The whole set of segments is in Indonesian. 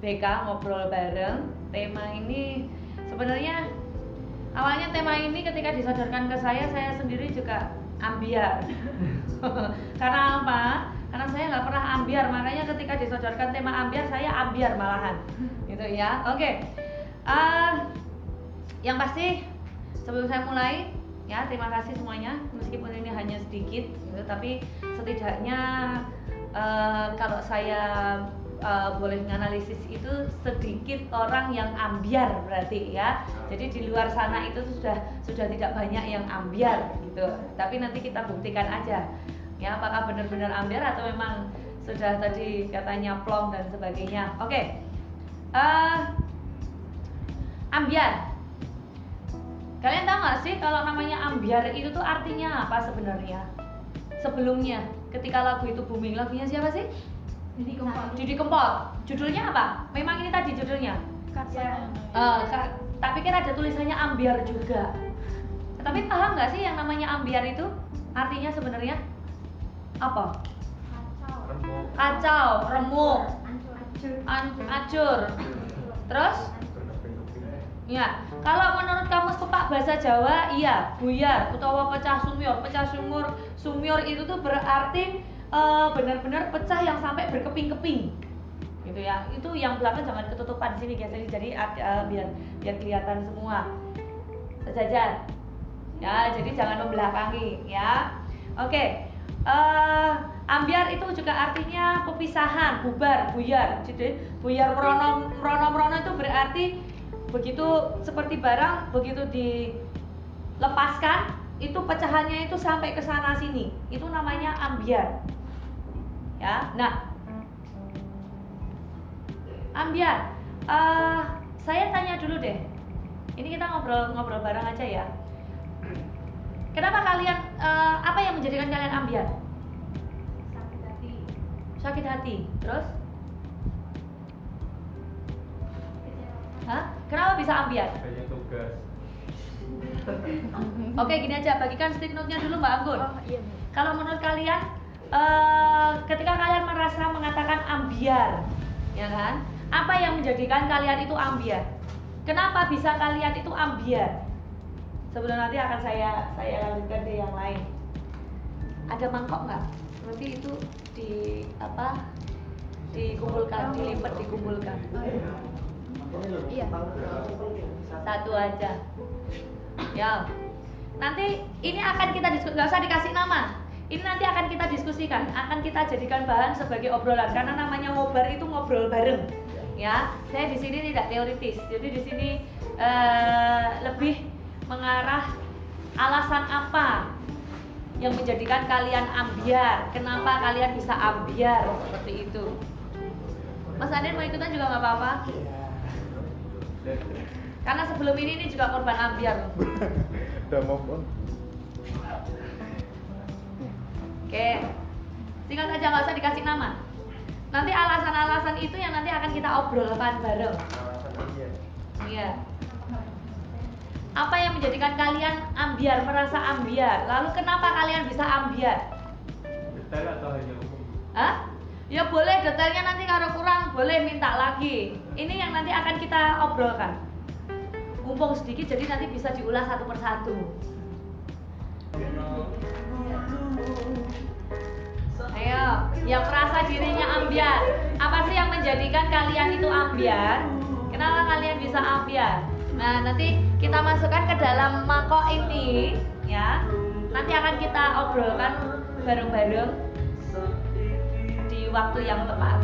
BK ngobrol bareng. Tema ini sebenarnya awalnya tema ini ketika disodorkan ke saya, saya sendiri juga ambiar. Karena apa? Karena saya nggak pernah ambiar, makanya ketika disodorkan tema ambiar saya ambiar malahan, gitu ya. Oke, Eh, yang pasti sebelum saya mulai Ya, terima kasih semuanya. Meskipun ini hanya sedikit, gitu, tapi setidaknya eh, kalau saya eh, boleh menganalisis itu sedikit orang yang ambiar berarti ya. Jadi di luar sana itu sudah sudah tidak banyak yang ambiar gitu. Tapi nanti kita buktikan aja ya apakah benar-benar ambiar atau memang sudah tadi katanya plong dan sebagainya. Oke. Eh, ambiar. Kalian tahu nggak sih kalau namanya ambiar itu tuh artinya apa sebenarnya? Sebelumnya, ketika lagu itu booming, lagunya siapa sih? Jadi kempot. Didi Kempot. Judulnya apa? Memang ini tadi judulnya. Karya. Eh, ka- tak pikir ada tulisannya ambiar juga. Tapi paham nggak sih yang namanya ambiar itu? Artinya sebenarnya apa? Kacau. Kacau, remuk, Hancur. an- acur. Terus? Ya, kalau menurut kamus pepak bahasa Jawa, iya, buyar utawa pecah sumur. Pecah sumur, sumur itu tuh berarti eh, benar-benar pecah yang sampai berkeping-keping. Gitu ya. Itu yang belakang jangan ketutupan sini guys. Jadi eh, biar biar kelihatan semua. Sejajar. Ya, jadi jangan membelakangi ya. Oke. eh ambiar itu juga artinya pepisahan, bubar, buyar. Jadi buyar merono merono merono itu berarti begitu seperti barang begitu dilepaskan itu pecahannya itu sampai ke sana sini itu namanya ambiar ya nah ambiar eh, saya tanya dulu deh ini kita ngobrol ngobrol bareng aja ya kenapa kalian eh, apa yang menjadikan kalian ambiar Sakit hati. sakit hati terus Hah? kenapa bisa ambiar Banyak tugas. Oke gini aja bagikan stick note-nya dulu Mbak Anggun. Oh iya. Bu. Kalau menurut kalian eh, ketika kalian merasa mengatakan ambiar, ya kan? Apa yang menjadikan kalian itu ambiar? Kenapa bisa kalian itu ambiar? Sebelum nanti akan saya saya lanjutkan ke yang lain. Ada mangkok nggak? Nanti itu di apa? Dikumpulkan, dilipat, dikumpulkan. Iya. Satu aja. Ya. Nanti ini akan kita diskusi, nggak usah dikasih nama. Ini nanti akan kita diskusikan, akan kita jadikan bahan sebagai obrolan karena namanya ngobar itu ngobrol bareng. Ya, saya di sini tidak teoritis. Jadi di sini eh, lebih mengarah alasan apa yang menjadikan kalian ambiar. Kenapa kalian bisa ambiar seperti itu? Mas Adin mau ikutan juga nggak apa-apa. Karena sebelum ini ini juga korban ambiar. Udah Oke, singkat aja nggak usah dikasih nama. Nanti alasan-alasan itu yang nanti akan kita obrolkan bareng. Iya. Apa yang menjadikan kalian ambiar, merasa ambiar? Lalu kenapa kalian bisa ambiar? Detail atau hanya umum? Hah? Ya boleh detailnya nanti kalau kurang boleh minta lagi. Ini yang nanti akan kita obrolkan. Mumpung sedikit jadi nanti bisa diulas satu persatu. Ayo, yang merasa dirinya ambiar. Apa sih yang menjadikan kalian itu ambiar? Kenapa kalian bisa ambiar? Nah, nanti kita masukkan ke dalam mangkok ini, ya. Nanti akan kita obrolkan bareng-bareng di waktu yang tepat.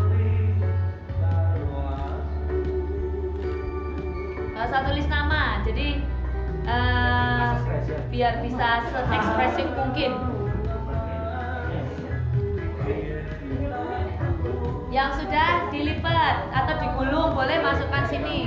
Nggak usah tulis nama, jadi eh, biar bisa se-ekspresif mungkin. Yang sudah dilipat atau digulung boleh masukkan sini.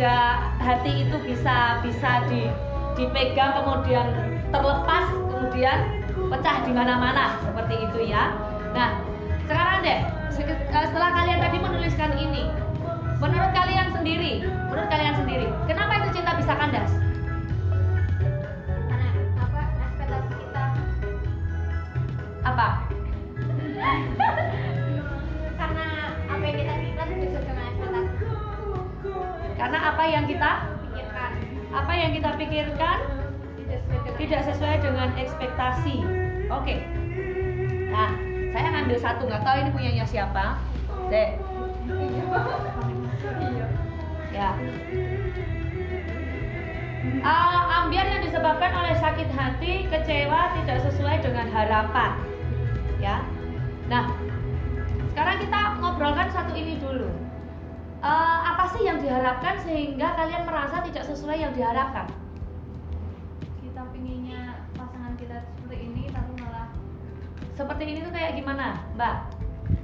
Ada hati itu bisa bisa di, dipegang kemudian terlepas kemudian pecah di mana-mana seperti itu ya. Nah, sekarang deh eh, setelah kalian tadi menuliskan ini, menurut kalian sendiri, menurut kalian sendiri, kenapa itu cinta bisa kandas? Apa yang kita pikirkan apa yang kita pikirkan tidak sesuai dengan ekspektasi. Oke. Nah, saya ngambil satu nggak tahu ini punyanya siapa. Dek. Ya. Ah, ambiar yang disebabkan oleh sakit hati, kecewa, tidak sesuai dengan harapan. Ya. Nah, sekarang kita ngobrolkan satu ini dulu. Eh, apa sih yang diharapkan sehingga kalian merasa tidak sesuai yang diharapkan? kita pinginnya pasangan kita seperti ini tapi malah Seperti ini tuh kayak gimana, Mbak?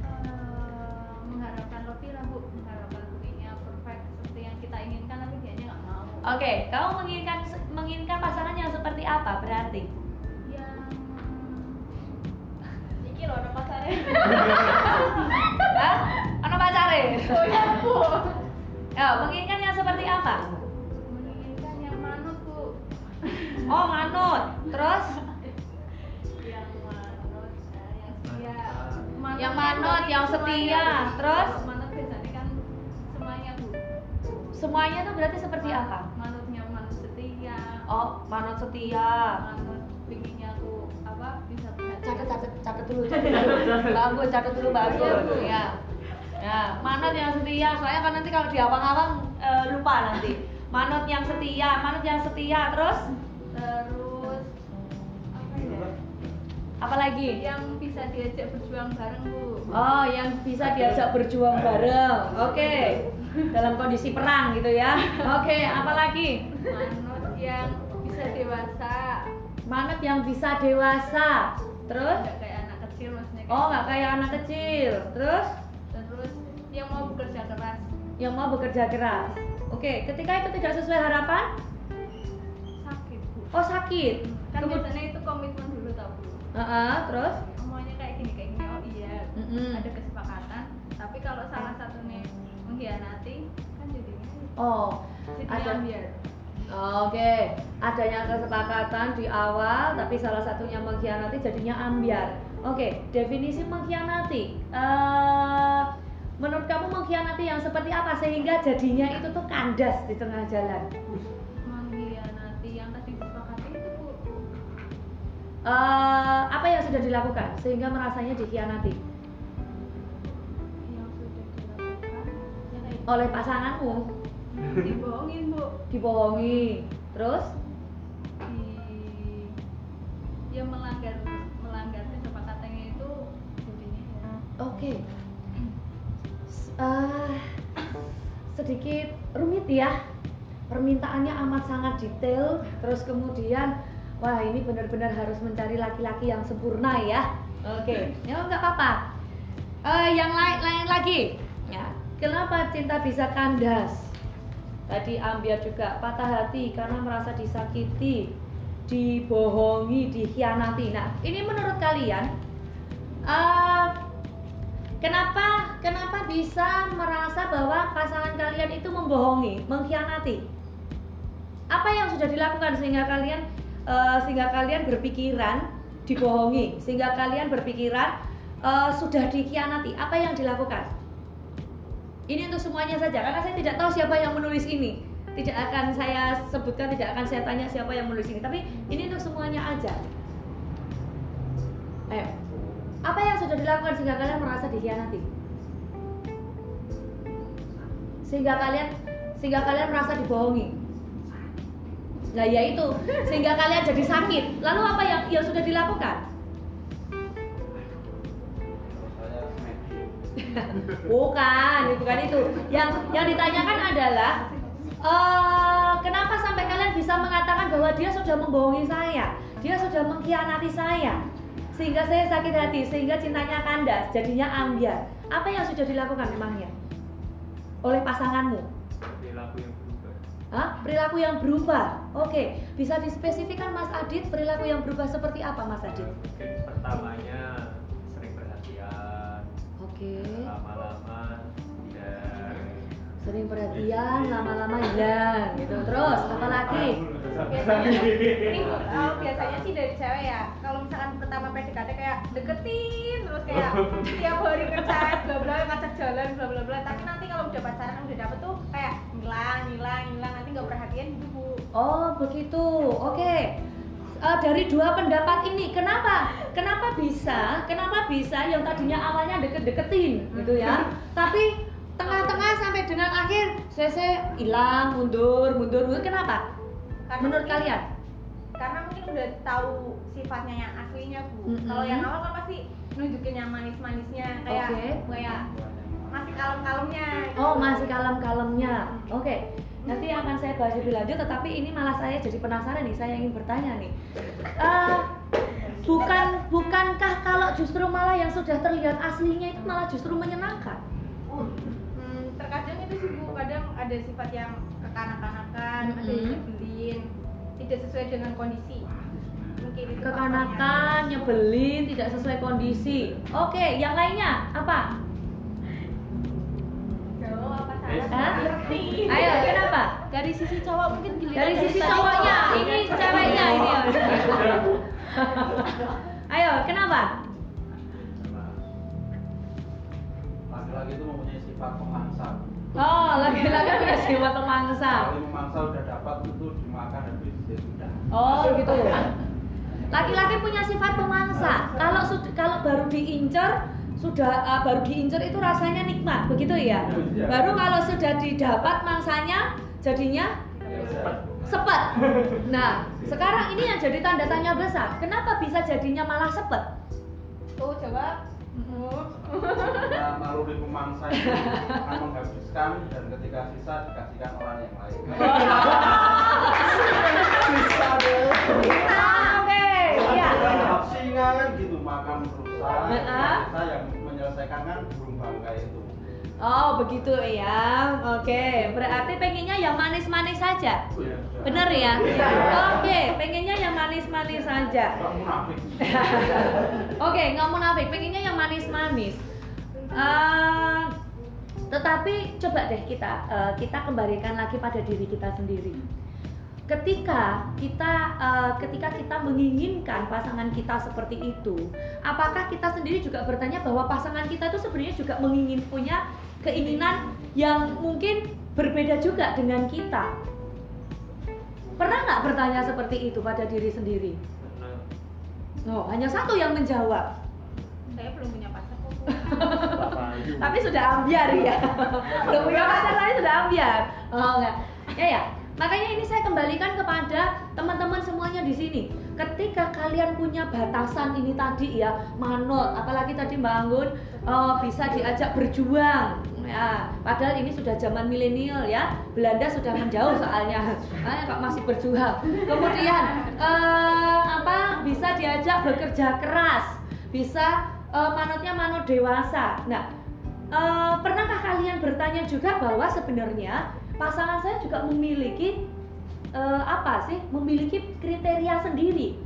eh, mengharapkan lebih lah bu mengharapkan begini perfect seperti yang kita inginkan tapi dianya nggak mau Oke, kamu menginginkan menginginkan pasangan yang seperti apa berarti? Iki loh ada pasarnya Hah? Ano pacare? oh ya bu Ya, menginginkan yang seperti apa? menginginkan yang manut bu Oh, manut. Terus yang manut eh, yang setia Manut Yang manut, yang setia. Terus? Manut biasanya kan semuanya bu semuanya tuh berarti seperti apa? manutnya manut setia Oh, manut setia. manut Catat catat catat dulu, catat dulu. Anggun, catat dulu. Iya, Bu. Ya. Ya, manut yang setia. Soalnya kan nanti kalau di awang-awang eh, lupa nanti. Manut yang setia, manut yang setia. Terus terus apa ya apalagi? yang bisa diajak berjuang bareng bu Oh, yang bisa diajak berjuang bareng. Oke. Dalam kondisi perang gitu ya. Oke, apalagi? manut yang bisa dewasa Manut yang bisa dewasa. Terus? nggak kayak anak kecil maksudnya kayak- Oh, nggak kayak anak kecil. Terus? terus yang mau bekerja keras Yang mau bekerja keras. Oke, ketika itu tidak sesuai harapan, sakit oh sakit. kan Kemud- biasanya itu komitmen dulu tau bu Heeh, terus? semuanya kayak gini kayak gini oh iya Mm-mm. ada kesepakatan tapi kalau salah satu nih mengkhianati kan jadinya Oh, jadinya ada. biar Oke, adanya kesepakatan di awal, tapi salah satunya mengkhianati jadinya ambiar. Oke, definisi mengkhianati. Eh, menurut kamu mengkhianati yang seperti apa sehingga jadinya itu tuh kandas di tengah jalan? mengkhianati yang tadi disepakati itu bu Eh, apa yang sudah dilakukan sehingga merasanya dikhianati yang sudah dilakukan ya oleh pasanganmu? Dibohongin bu Dibohongi, terus? di ya melanggar melanggar kesepakatannya itu jadinya ya Oke. S- eh, sedikit rumit ya. Permintaannya amat sangat detail, terus kemudian wah ini benar-benar harus mencari laki-laki yang sempurna ya. Oke, ya nggak apa-apa. Eh, yang lain lain lagi, ya. Kenapa cinta bisa kandas? Tadi ambiar juga patah hati karena merasa disakiti, dibohongi, dikhianati. Nah, ini menurut kalian, eh, kenapa kenapa bisa merasa bahwa pasangan kalian itu membohongi, mengkhianati? Apa yang sudah dilakukan sehingga kalian eh, sehingga kalian berpikiran dibohongi, sehingga kalian berpikiran eh, sudah dikhianati? Apa yang dilakukan? Ini untuk semuanya saja karena saya tidak tahu siapa yang menulis ini. Tidak akan saya sebutkan, tidak akan saya tanya siapa yang menulis ini, tapi ini untuk semuanya aja. Ayo. Apa yang sudah dilakukan sehingga kalian merasa dikhianati? Sehingga kalian sehingga kalian merasa dibohongi. Nah, ya itu, sehingga kalian jadi sakit. Lalu apa yang yang sudah dilakukan? bukan, bukan itu. Yang yang ditanyakan adalah eh, kenapa sampai kalian bisa mengatakan bahwa dia sudah membohongi saya, dia sudah mengkhianati saya, sehingga saya sakit hati, sehingga cintanya kandas, jadinya ambiar. Apa yang sudah dilakukan memangnya oleh pasanganmu? perilaku yang berubah Hah? Perilaku yang berubah. Oke, bisa dispesifikkan Mas Adit perilaku yang berubah seperti apa Mas Adit? mungkin pertamanya Oke. lama-lama dan Sering perhatian, lama-lama hilang gitu. Terus apa lagi? biasanya ini oh, biasanya sih dari cewek ya kalau misalkan pertama PDKT kayak deketin terus kayak tiap hari ngechat bla bla ngajak jalan bla bla bla tapi nanti kalau udah pacaran udah dapet tuh kayak ngilang ngilang ngilang nanti nggak perhatian gitu bu Oh, begitu. Oke. Eh, dari dua pendapat ini, kenapa? Kenapa bisa? Kenapa bisa yang tadinya awalnya deket-deketin gitu ya? Tapi tengah-tengah sampai dengan akhir CC hilang, mundur, mundur, mundur. Kenapa? Karena Menurut mungkin- kalian? karena mungkin udah tahu sifatnya yang aslinya bu Mm-mm. kalau yang awal kan pasti nunjukin yang manis-manisnya kayak Oke. kayak masih kalem-kalemnya gitu. Oh, masih kalem-kalemnya. Oke. Nanti akan saya bahas lebih lanjut, tetapi ini malah saya jadi penasaran nih. Saya ingin bertanya nih. Eh, bukan bukankah kalau justru malah yang sudah terlihat aslinya itu malah justru menyenangkan? Hmm, terkadang itu sih bu kadang ada sifat yang kekanak-kanakan ada yang Mm-mm. nyebelin tidak sesuai dengan kondisi Kekanakan, nyebelin, tidak sesuai kondisi. Oke, yang lainnya apa? Hah? Ayo, kenapa? dari sisi cowok mungkin giliran Dari sisi cowoknya, ini ceweknya ini. Ayo, kenapa? laki-laki itu mempunyai sifat pemangsa Oh, laki-laki punya sifat pemangsa. kalau memangsa udah dapat itu dimakan habis ya sudah Oh, gitu. Laki-laki punya sifat pemangsa. Kalau kalau baru diincar sudah uh, baru diincar itu rasanya nikmat, begitu ya? Iya. Baru kalau sudah didapat mangsanya jadinya ya udah sepet. Nah, sekarang ini yang jadi tanda tanya besar. Kenapa bisa jadinya malah sepet? tuh coba Oh. Karena naluri pemangsa itu akan menghabiskan dan ketika sisa dikasihkan orang yang lain bisa deh Oke, ya. singa kan gitu makan Heeh. sisa yang menyelesaikan kan burung bangkai itu Oh, begitu ya. Oke, berarti pengennya yang manis-manis saja. Iya. Bener ya? Oke, pengennya yang manis-manis saja. Oke, nggak munafik, pengennya yang manis-manis. Eh, tetapi coba deh kita eh, kita kembalikan lagi pada diri kita sendiri. Ketika kita eh, ketika kita menginginkan pasangan kita seperti itu, apakah kita sendiri juga bertanya bahwa pasangan kita itu sebenarnya juga mengingin punya keinginan yang mungkin berbeda juga dengan kita? Pernah nggak bertanya seperti itu pada diri sendiri? Karena Oh, hanya satu yang menjawab. saya belum punya Bu. Tapi sudah ambiar ya. Belum punya pacar tapi sudah ambiar. Oh enggak. Ya ya. Makanya ini saya kembalikan kepada teman-teman semuanya di sini. Ketika kalian punya batasan ini tadi ya, manut, apalagi tadi Mbak Anggun eh, bisa diajak berjuang. Ya, padahal ini sudah zaman milenial ya. Belanda sudah menjauh soalnya. Makanya kok masih berjuang. Kemudian eh, apa? Bisa diajak bekerja keras. Bisa eh, manutnya manut dewasa. Nah, eh, pernahkah kalian bertanya juga bahwa sebenarnya pasangan saya juga memiliki eh, apa sih? Memiliki kriteria sendiri.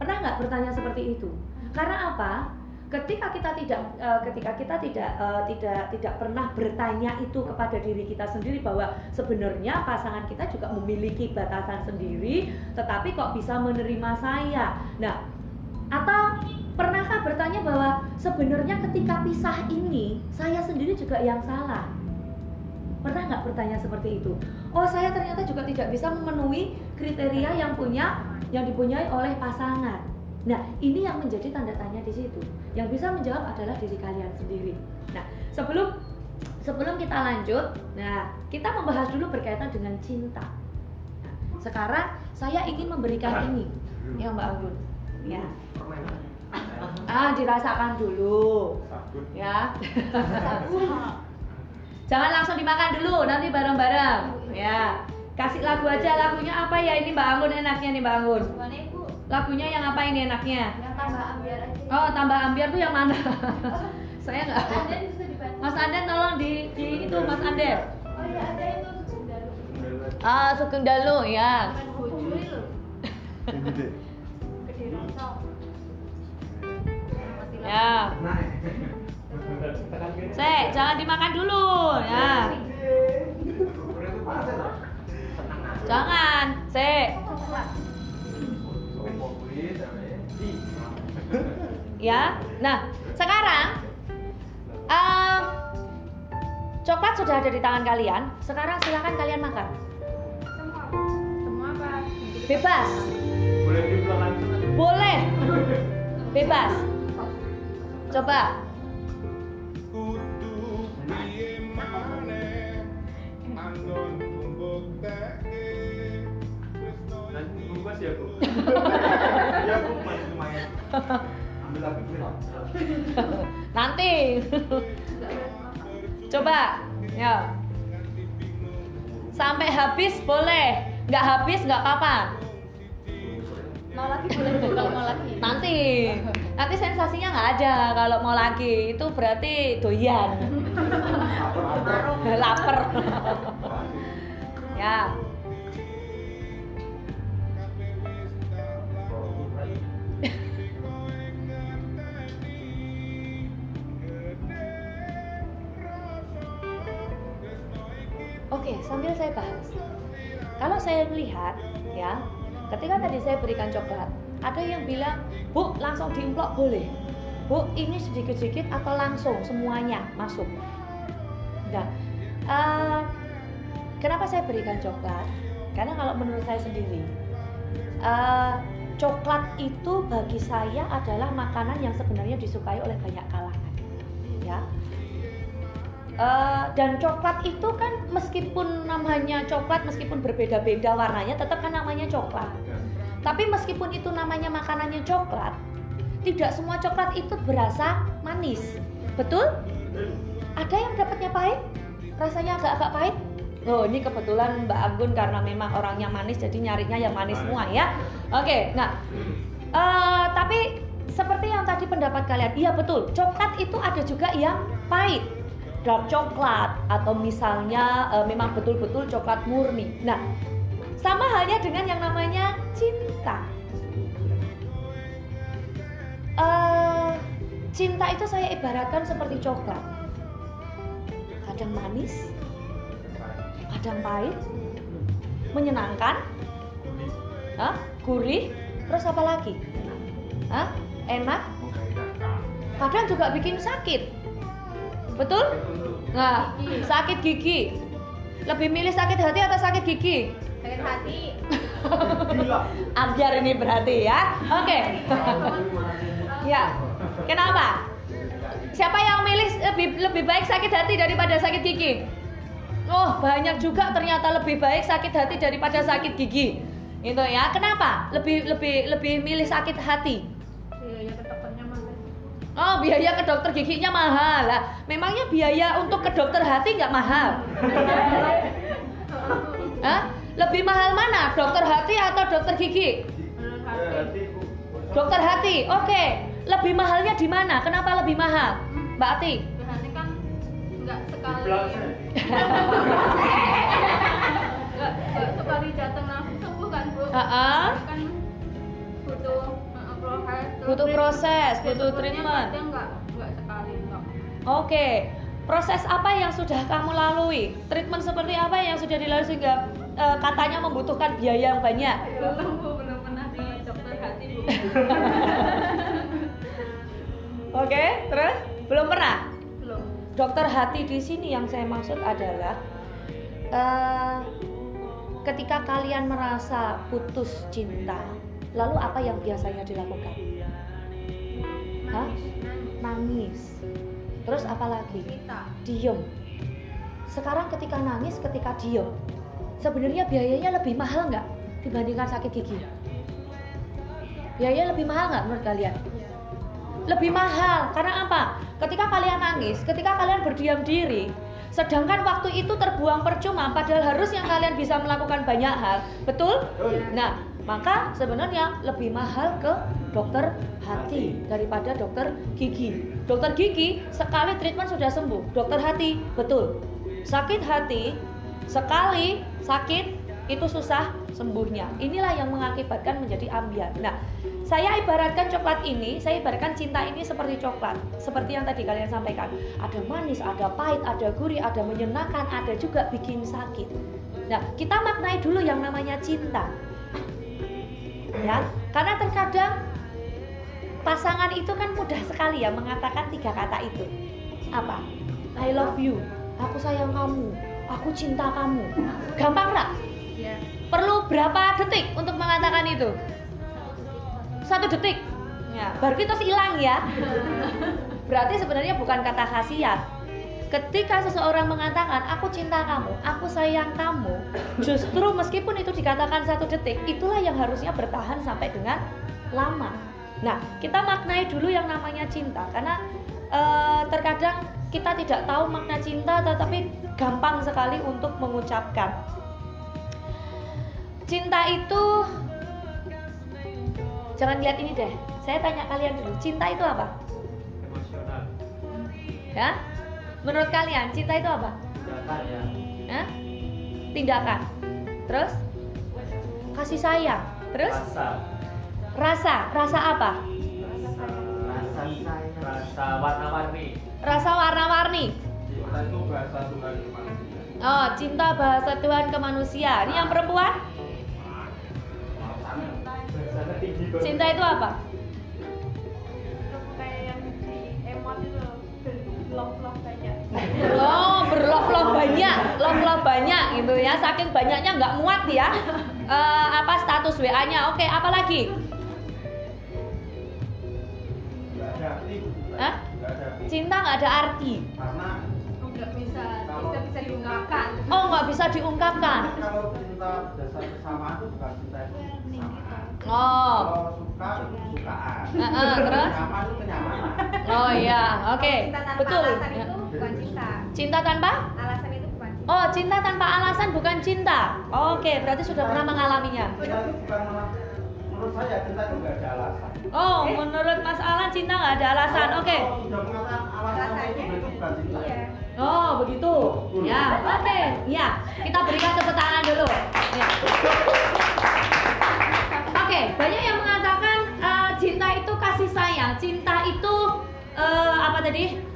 Pernah nggak bertanya seperti itu? Karena apa? Ketika kita tidak, eh, ketika kita tidak, eh, tidak, tidak pernah bertanya itu kepada diri kita sendiri bahwa sebenarnya pasangan kita juga memiliki batasan sendiri, tetapi kok bisa menerima saya. Nah, atau pernahkah bertanya bahwa sebenarnya ketika pisah ini saya sendiri juga yang salah? Pernah nggak bertanya seperti itu? Oh, saya ternyata juga tidak bisa memenuhi kriteria yang punya yang dipunyai oleh pasangan. Nah, ini yang menjadi tanda tanya di situ. Yang bisa menjawab adalah diri kalian sendiri. Nah, sebelum sebelum kita lanjut, nah kita membahas dulu berkaitan dengan cinta. Nah, sekarang saya ingin memberikan ini, ya Mbak Anggun. Ya. Ah, dirasakan dulu. Ya. Jangan langsung dimakan dulu, nanti bareng-bareng. Ya. Kasih lagu aja, lagunya apa ya ini Mbak Anggun enaknya nih Mbak Anggun. Gimana ibu? Lagunya yang apa ini enaknya? Yang tambah ambiar aja. Oh, tambah ambiar tuh yang mana? Saya nggak. Ada bisa dibantu. Mas Anden tolong di, di itu Mas Anden. Oh iya ada itu sebentar. Ah, Sugeng Dalu ya. Gede. Ya. Se, jangan dimakan dulu ya. Jangan, Se. Ya. Nah, sekarang em, coklat sudah ada di tangan kalian. Sekarang silakan kalian makan. Semua. Semua apa? Bebas. Diulang. Boleh. Bebas. Coba. Nanti bungkus ya ya bu masih lumayan. Ambil lagi film. Nanti. Coba. Ya. Sampai habis boleh. Nggak habis nggak apa-apa. Mau lagi boleh kalau mau lagi. Nanti. Nanti sensasinya nggak ada kalau mau lagi. Itu berarti doyan. Lapar. ya. Oke, sambil saya bahas. Kalau saya melihat, ya, ketika tadi saya berikan coklat, ada yang bilang, Bu, langsung diimplok boleh. Bu, ini sedikit-sedikit atau langsung semuanya masuk. Nah, eh, kenapa saya berikan coklat? Karena kalau menurut saya sendiri, eh, coklat itu bagi saya adalah makanan yang sebenarnya disukai oleh banyak kalangan, ya. Eh, dan coklat itu kan meskipun namanya coklat meskipun berbeda-beda warnanya tetap kan namanya coklat. Tapi meskipun itu namanya makanannya coklat, tidak semua coklat itu berasa manis. Betul? Ada yang dapatnya pahit? Rasanya agak-agak pahit? Oh, ini kebetulan Mbak Anggun karena memang orangnya manis jadi nyarinya yang manis semua ya. Oke, nah eh, tapi seperti yang tadi pendapat kalian, iya betul. Coklat itu ada juga yang pahit dark coklat atau misalnya eh, memang betul-betul coklat murni. Nah, sama halnya dengan yang namanya cinta. Eh, cinta itu saya ibaratkan seperti coklat. Kadang manis, kadang pahit, menyenangkan, Hah? gurih, terus apa lagi? Hah? Enak, kadang juga bikin sakit. Betul? Nah, sakit gigi. Lebih milih sakit hati atau sakit gigi? Sakit hati. Ambiar ini berarti ya. Oke. ya. Kenapa? Siapa yang milih lebih lebih baik sakit hati daripada sakit gigi? Oh, banyak juga ternyata lebih baik sakit hati daripada sakit gigi. Itu ya. Kenapa? Lebih lebih lebih milih sakit hati. Oh, biaya ke dokter giginya mahal. Lah, memangnya biaya untuk ke dokter hati nggak mahal? Hah? Lebih mahal mana? Dokter hati atau dokter gigi? Dokter hati. Oke. Lebih mahalnya di mana? Kenapa lebih mahal? Mbak Ati? Hati kan nggak sekali. Di belakang. Nggak nggak sekali datang langsung sembuh kan bu? Ha-ha. Kan butuh uh, proses. Butuh proses, butuh treatment. kadang nggak nggak sekali enggak. Oke. Proses apa yang sudah kamu lalui? Treatment seperti apa yang sudah dilalui sehingga eh, katanya membutuhkan biaya yang banyak? Belum bu, belum pernah di dokter hati bu. Oke, terus belum pernah. Belum. Dokter hati di sini yang saya maksud adalah eh, ketika kalian merasa putus cinta, lalu apa yang biasanya dilakukan? Hah? Nangis. Terus apa lagi? Diem. Sekarang ketika nangis, ketika diem, sebenarnya biayanya lebih mahal nggak dibandingkan sakit gigi? Biayanya lebih mahal nggak menurut kalian? lebih mahal karena apa? Ketika kalian nangis, ketika kalian berdiam diri, sedangkan waktu itu terbuang percuma padahal harusnya kalian bisa melakukan banyak hal, betul? Nah, maka sebenarnya lebih mahal ke dokter hati daripada dokter gigi. Dokter gigi sekali treatment sudah sembuh. Dokter hati, betul. Sakit hati sekali sakit itu susah sembuhnya. Inilah yang mengakibatkan menjadi ambiar. Nah, saya ibaratkan coklat ini, saya ibaratkan cinta ini seperti coklat. Seperti yang tadi kalian sampaikan. Ada manis, ada pahit, ada gurih, ada menyenangkan, ada juga bikin sakit. Nah, kita maknai dulu yang namanya cinta. Ya, karena terkadang pasangan itu kan mudah sekali ya mengatakan tiga kata itu. Apa? I love you. Aku sayang kamu. Aku cinta kamu. Gampang nggak? Ya. Perlu berapa detik untuk mengatakan itu? Satu detik. Ya, baru kita hilang ya. Berarti sebenarnya bukan kata khasiat. Ketika seseorang mengatakan aku cinta kamu, aku sayang kamu, justru meskipun itu dikatakan satu detik, itulah yang harusnya bertahan sampai dengan lama. Nah, kita maknai dulu yang namanya cinta, karena eh, terkadang kita tidak tahu makna cinta, tetapi gampang sekali untuk mengucapkan. Cinta itu jangan lihat ini deh. Saya tanya kalian dulu, cinta itu apa? Emosional. Ya? Menurut kalian, cinta itu apa? Tindakan ya. Hah? Tindakan. Terus kasih sayang. Terus Rasa. rasa. Rasa apa? Rasa. Rasa warna-warni. Rasa warna-warni. Cinta itu bahasa Tuhan ke manusia. Oh, cinta bahasa Tuhan ke manusia. Ini yang perempuan? Cinta itu apa? Oh, berlove-love banyak, love-love banyak gitu ya. Saking banyaknya nggak muat ya. Eh, apa status WA-nya? Oke, apa lagi? Nggak ada arti. Hah? Nggak ada arti. Cinta nggak ada arti. Karena nggak bisa bisa bisa diungkapkan Oh, nggak bisa diungkapkan. kalau cinta dasar kesamaan itu bukan cinta kesamaan. Oh, Kalau suka kesukaan. Heeh, terus? Nyaman itu kenyamanan. oh iya, oke, Cinta tanpa betul. alasan itu bukan cinta. Cinta tanpa? Alasan itu bukan cinta. Oh, cinta tanpa alasan bukan cinta. Oke, berarti sudah pernah mengalaminya. Menurut saya cinta itu nggak ada alasan. Oh, menurut Mas Alan cinta nggak ada alasan. Oke. Kalau sudah mengatakan alasannya itu berarti bukan cinta. Iya. Oh, begitu. Ya, oke. Ya, kita berikan tepuk tangan dulu. Ya. Oke, banyak yang mengatakan eh, cinta itu kasih sayang. Cinta itu eh, apa tadi?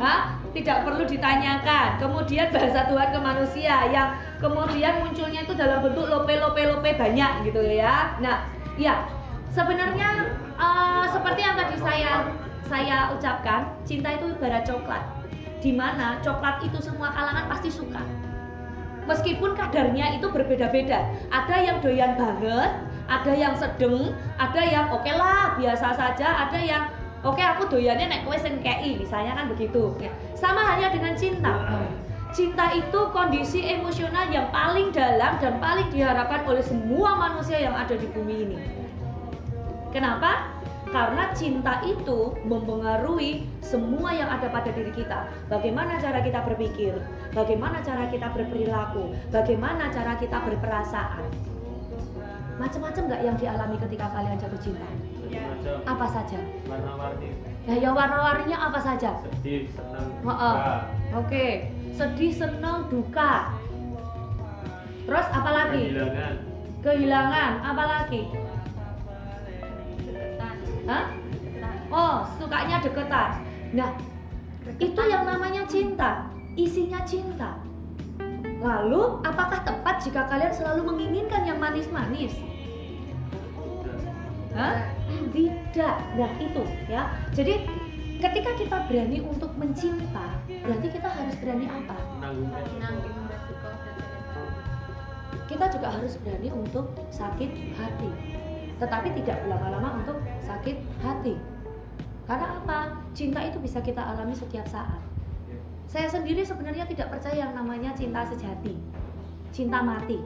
Hah? Tidak perlu ditanyakan. Kemudian bahasa Tuhan ke manusia yang kemudian munculnya itu dalam bentuk lope-lope-lope banyak gitu ya. Nah, ya sebenarnya eh, seperti yang tadi saya saya ucapkan, cinta itu ibarat coklat. Di mana coklat itu semua kalangan pasti suka. Meskipun kadarnya itu berbeda-beda. Ada yang doyan banget, ada yang sedang, ada yang oke lah biasa saja, ada yang Oke, aku doyannya nek kowe sing kei, misalnya kan begitu. Ya. Sama halnya dengan cinta. Cinta itu kondisi emosional yang paling dalam dan paling diharapkan oleh semua manusia yang ada di bumi ini. Kenapa? Karena cinta itu mempengaruhi semua yang ada pada diri kita. Bagaimana cara kita berpikir, bagaimana cara kita berperilaku, bagaimana cara kita berperasaan. Macam-macam nggak yang dialami ketika kalian jatuh cinta? Apa saja? Warna-warni. Nah, yang warna-warninya apa saja? Sedih, senang, Heeh. duka. Oke, sedih, senang, duka. Terus apa lagi? Kehilangan. Kehilangan, apa lagi? deketan Hah? deketan Oh, sukanya deketan. Nah, itu yang namanya cinta, isinya cinta. Lalu, apakah tepat jika kalian selalu menginginkan yang manis-manis? Hah? Tidak. Nah, itu ya. Jadi, ketika kita berani untuk mencinta, berarti kita harus berani apa? Menanggung resiko. Kita juga harus berani untuk sakit hati. Tetapi tidak berlama-lama untuk sakit hati. Karena apa? Cinta itu bisa kita alami setiap saat. Saya sendiri sebenarnya tidak percaya yang namanya cinta sejati, cinta mati.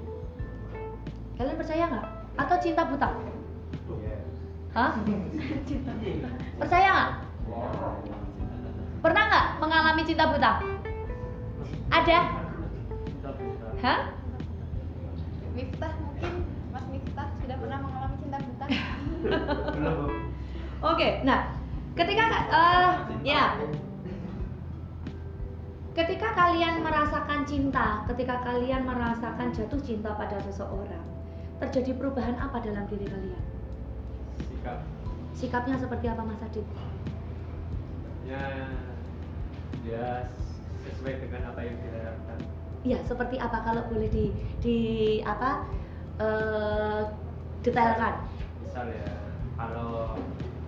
Kalian percaya nggak? Atau cinta buta? Hah? Percaya nggak? Pernah nggak mengalami cinta buta? Ada? Hah? Miftah mungkin Mas Miftah sudah pernah mengalami cinta buta Belum. Oke, nah ketika eh ya ketika kalian merasakan cinta, ketika kalian merasakan jatuh cinta pada seseorang, terjadi perubahan apa dalam diri kalian? Sikap. Sikapnya seperti apa Mas Adit? Ya, ya sesuai dengan apa yang diharapkan. Ya, seperti apa kalau boleh di di apa eh detailkan? Misal ya, kalau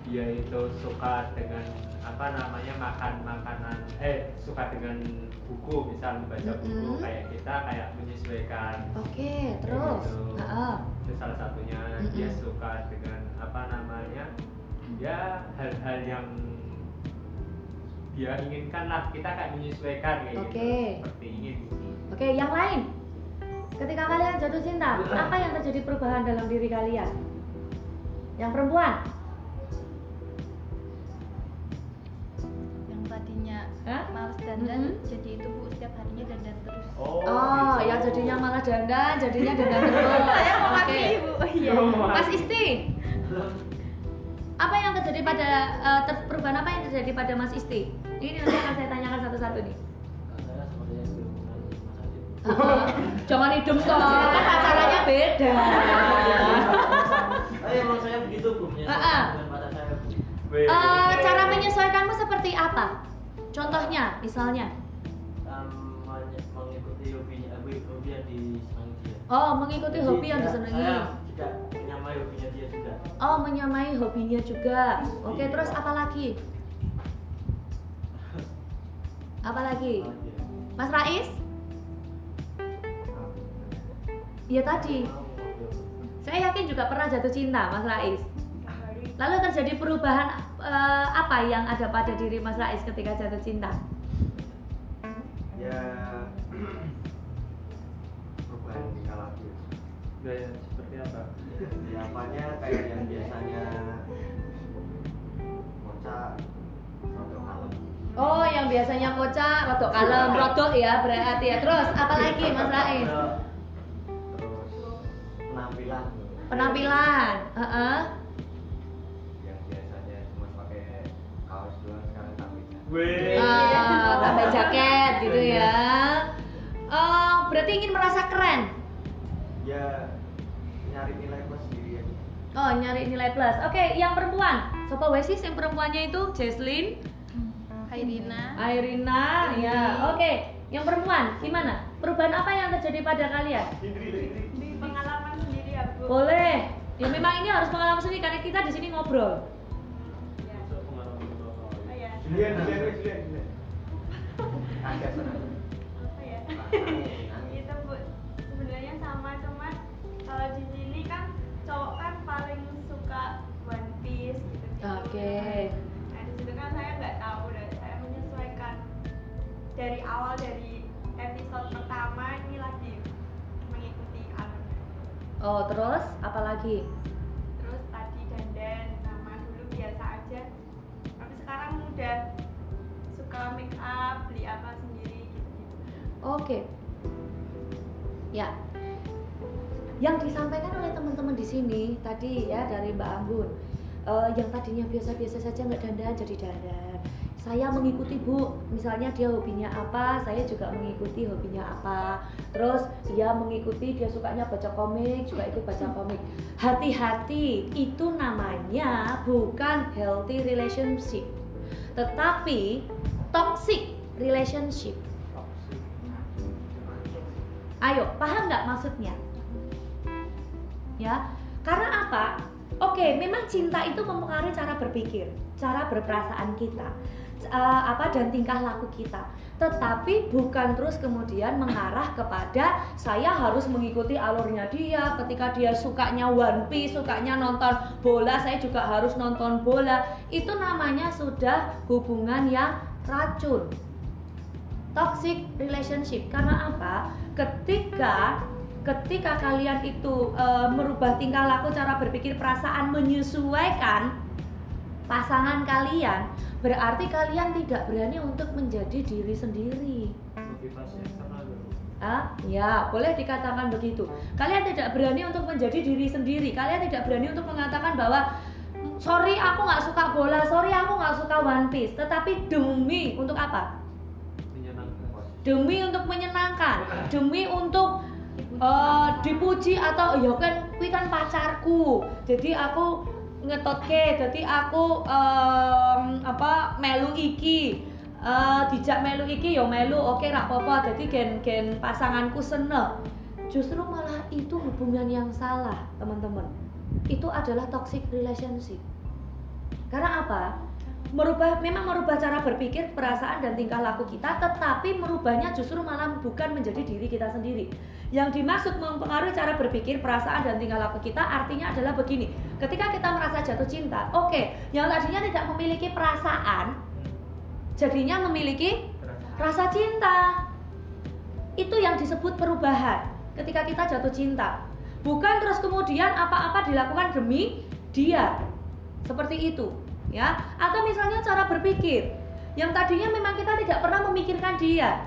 dia itu suka dengan apa namanya makan makanan eh suka dengan buku misal membaca buku Mm-mm. kayak kita kayak menyesuaikan Oke, terus. Gitu. Heeh. itu salah satunya Mm-mm. dia suka dengan apa namanya ya hal-hal yang dia inginkan lah kita kayak menyesuaikan kayak Oke. gitu seperti ini Oke, yang lain. Ketika kalian jatuh cinta, apa yang terjadi perubahan dalam diri kalian? Yang perempuan? Hah? males dandan Mhm. jadi itu bu setiap harinya dandan terus oh, Oh, gitu. yang jadinya malah dandan, jadinya dandan terus. saya mau Oke. mewakili bu iya Oh, my. Mas Isti, apa yang terjadi pada ter- perubahan apa yang terjadi pada Mas Isti? Ini nanti akan saya tanyakan satu-satu nih. Jangan hidung toh, kan acaranya beda. Oh iya, emang saya begitu bu, dengan mata saya bu. Weh. Eh, cara menyesuaikanmu seperti apa? Contohnya, misalnya. Um, men- mengikuti hobinya, hobi, hobi yang disenangi dia. Oh, mengikuti Jadi hobi yang tidak- disenangi. Saya tidak menyamai hobinya dia juga. Oh, menyamai hobinya juga. Oke, Iya. terus apa lagi? Apa lagi? Iya. Mas Rais? Ya tadi. Saya yakin juga pernah jatuh cinta, Mas Rais. Lalu terjadi perubahan eh, apa yang ada pada diri Mas Rais ketika jatuh cinta? ya perubahan tingkah laku Gaya seperti apa ya apanya kayak yang biasanya kocak rodok kalem Oh, yang biasanya kocak, rodok kalem, rodok ya berarti ya. Terus apa lagi Mas Rais? terus penampilan Penampilan. Heeh. yang Ah, tambah jaket gitu ya. Eh, berarti ingin merasa keren. ya nyari nilai plus sendiri aja Oh, nyari nilai plus. Oke, yang perempuan. Sopo wes sih yang perempuannya itu Jesslyn, Hairina Airina, ya. Oke, yang perempuan gimana? Perubahan apa yang terjadi pada kalian? pengalaman sendiri ya bu Boleh. Ya memang ini harus pengalaman sendiri karena kita di sini ngobrol. Iya, iya, iya. Apa ya? Itu bu, sebenarnya sama cuman kalau eh, di sini kan cowok kan paling suka one piece gitu. -gitu. Oke. Okay. Nah di situ kan saya nggak tahu dan saya menyesuaikan dari awal dari episode pertama ini lagi mengikuti alur. Oh terus apalagi? Terus tadi dandan sama dulu biasa aja sekarang udah suka make up beli apa sendiri gitu Oke. Ya. Yang disampaikan oleh teman-teman di sini tadi ya dari Mbak Anggun, eh, yang tadinya biasa-biasa saja nggak dandan jadi dandan. Saya mengikuti Bu, misalnya dia hobinya apa, saya juga mengikuti hobinya apa. Terus dia mengikuti dia sukanya baca komik, juga ikut baca komik. Hati-hati, itu namanya bukan healthy relationship, tetapi toxic relationship. Ayo, paham nggak maksudnya? Ya, karena apa? Oke, memang cinta itu mempengaruhi cara berpikir, cara berperasaan kita, eh, apa dan tingkah laku kita. Tetapi bukan terus kemudian mengarah kepada saya harus mengikuti alurnya dia. Ketika dia sukanya One Piece, sukanya nonton bola, saya juga harus nonton bola. Itu namanya sudah hubungan yang racun toxic relationship karena apa ketika ketika kalian itu e, merubah tingkah laku cara berpikir perasaan menyesuaikan pasangan kalian berarti kalian tidak berani untuk menjadi diri sendiri Ah, ya, boleh dikatakan begitu. Kalian tidak berani untuk menjadi diri sendiri. Kalian tidak berani untuk mengatakan bahwa sorry aku nggak suka bola, sorry aku nggak suka One Piece. Tetapi demi untuk apa? menyenangkan demi untuk menyenangkan, demi untuk eh, dipuji atau ya kan kuwi kan pacarku. Jadi aku ngetotke, jadi aku em, apa melu iki. Eh, dijak melu iki ya melu oke rak apa jadi gen gen pasanganku seneng. Justru malah itu hubungan yang salah, teman-teman. Itu adalah toxic relationship. Karena apa? Merubah memang merubah cara berpikir, perasaan dan tingkah laku kita, tetapi merubahnya justru malah bukan menjadi diri kita sendiri. Yang dimaksud mempengaruhi cara berpikir, perasaan dan tingkah laku kita artinya adalah begini. Ketika kita merasa jatuh cinta, oke, yang tadinya tidak memiliki perasaan jadinya memiliki rasa cinta. Itu yang disebut perubahan. Ketika kita jatuh cinta, bukan terus kemudian apa-apa dilakukan demi dia. Seperti itu ya. Atau misalnya cara berpikir. Yang tadinya memang kita tidak pernah memikirkan dia.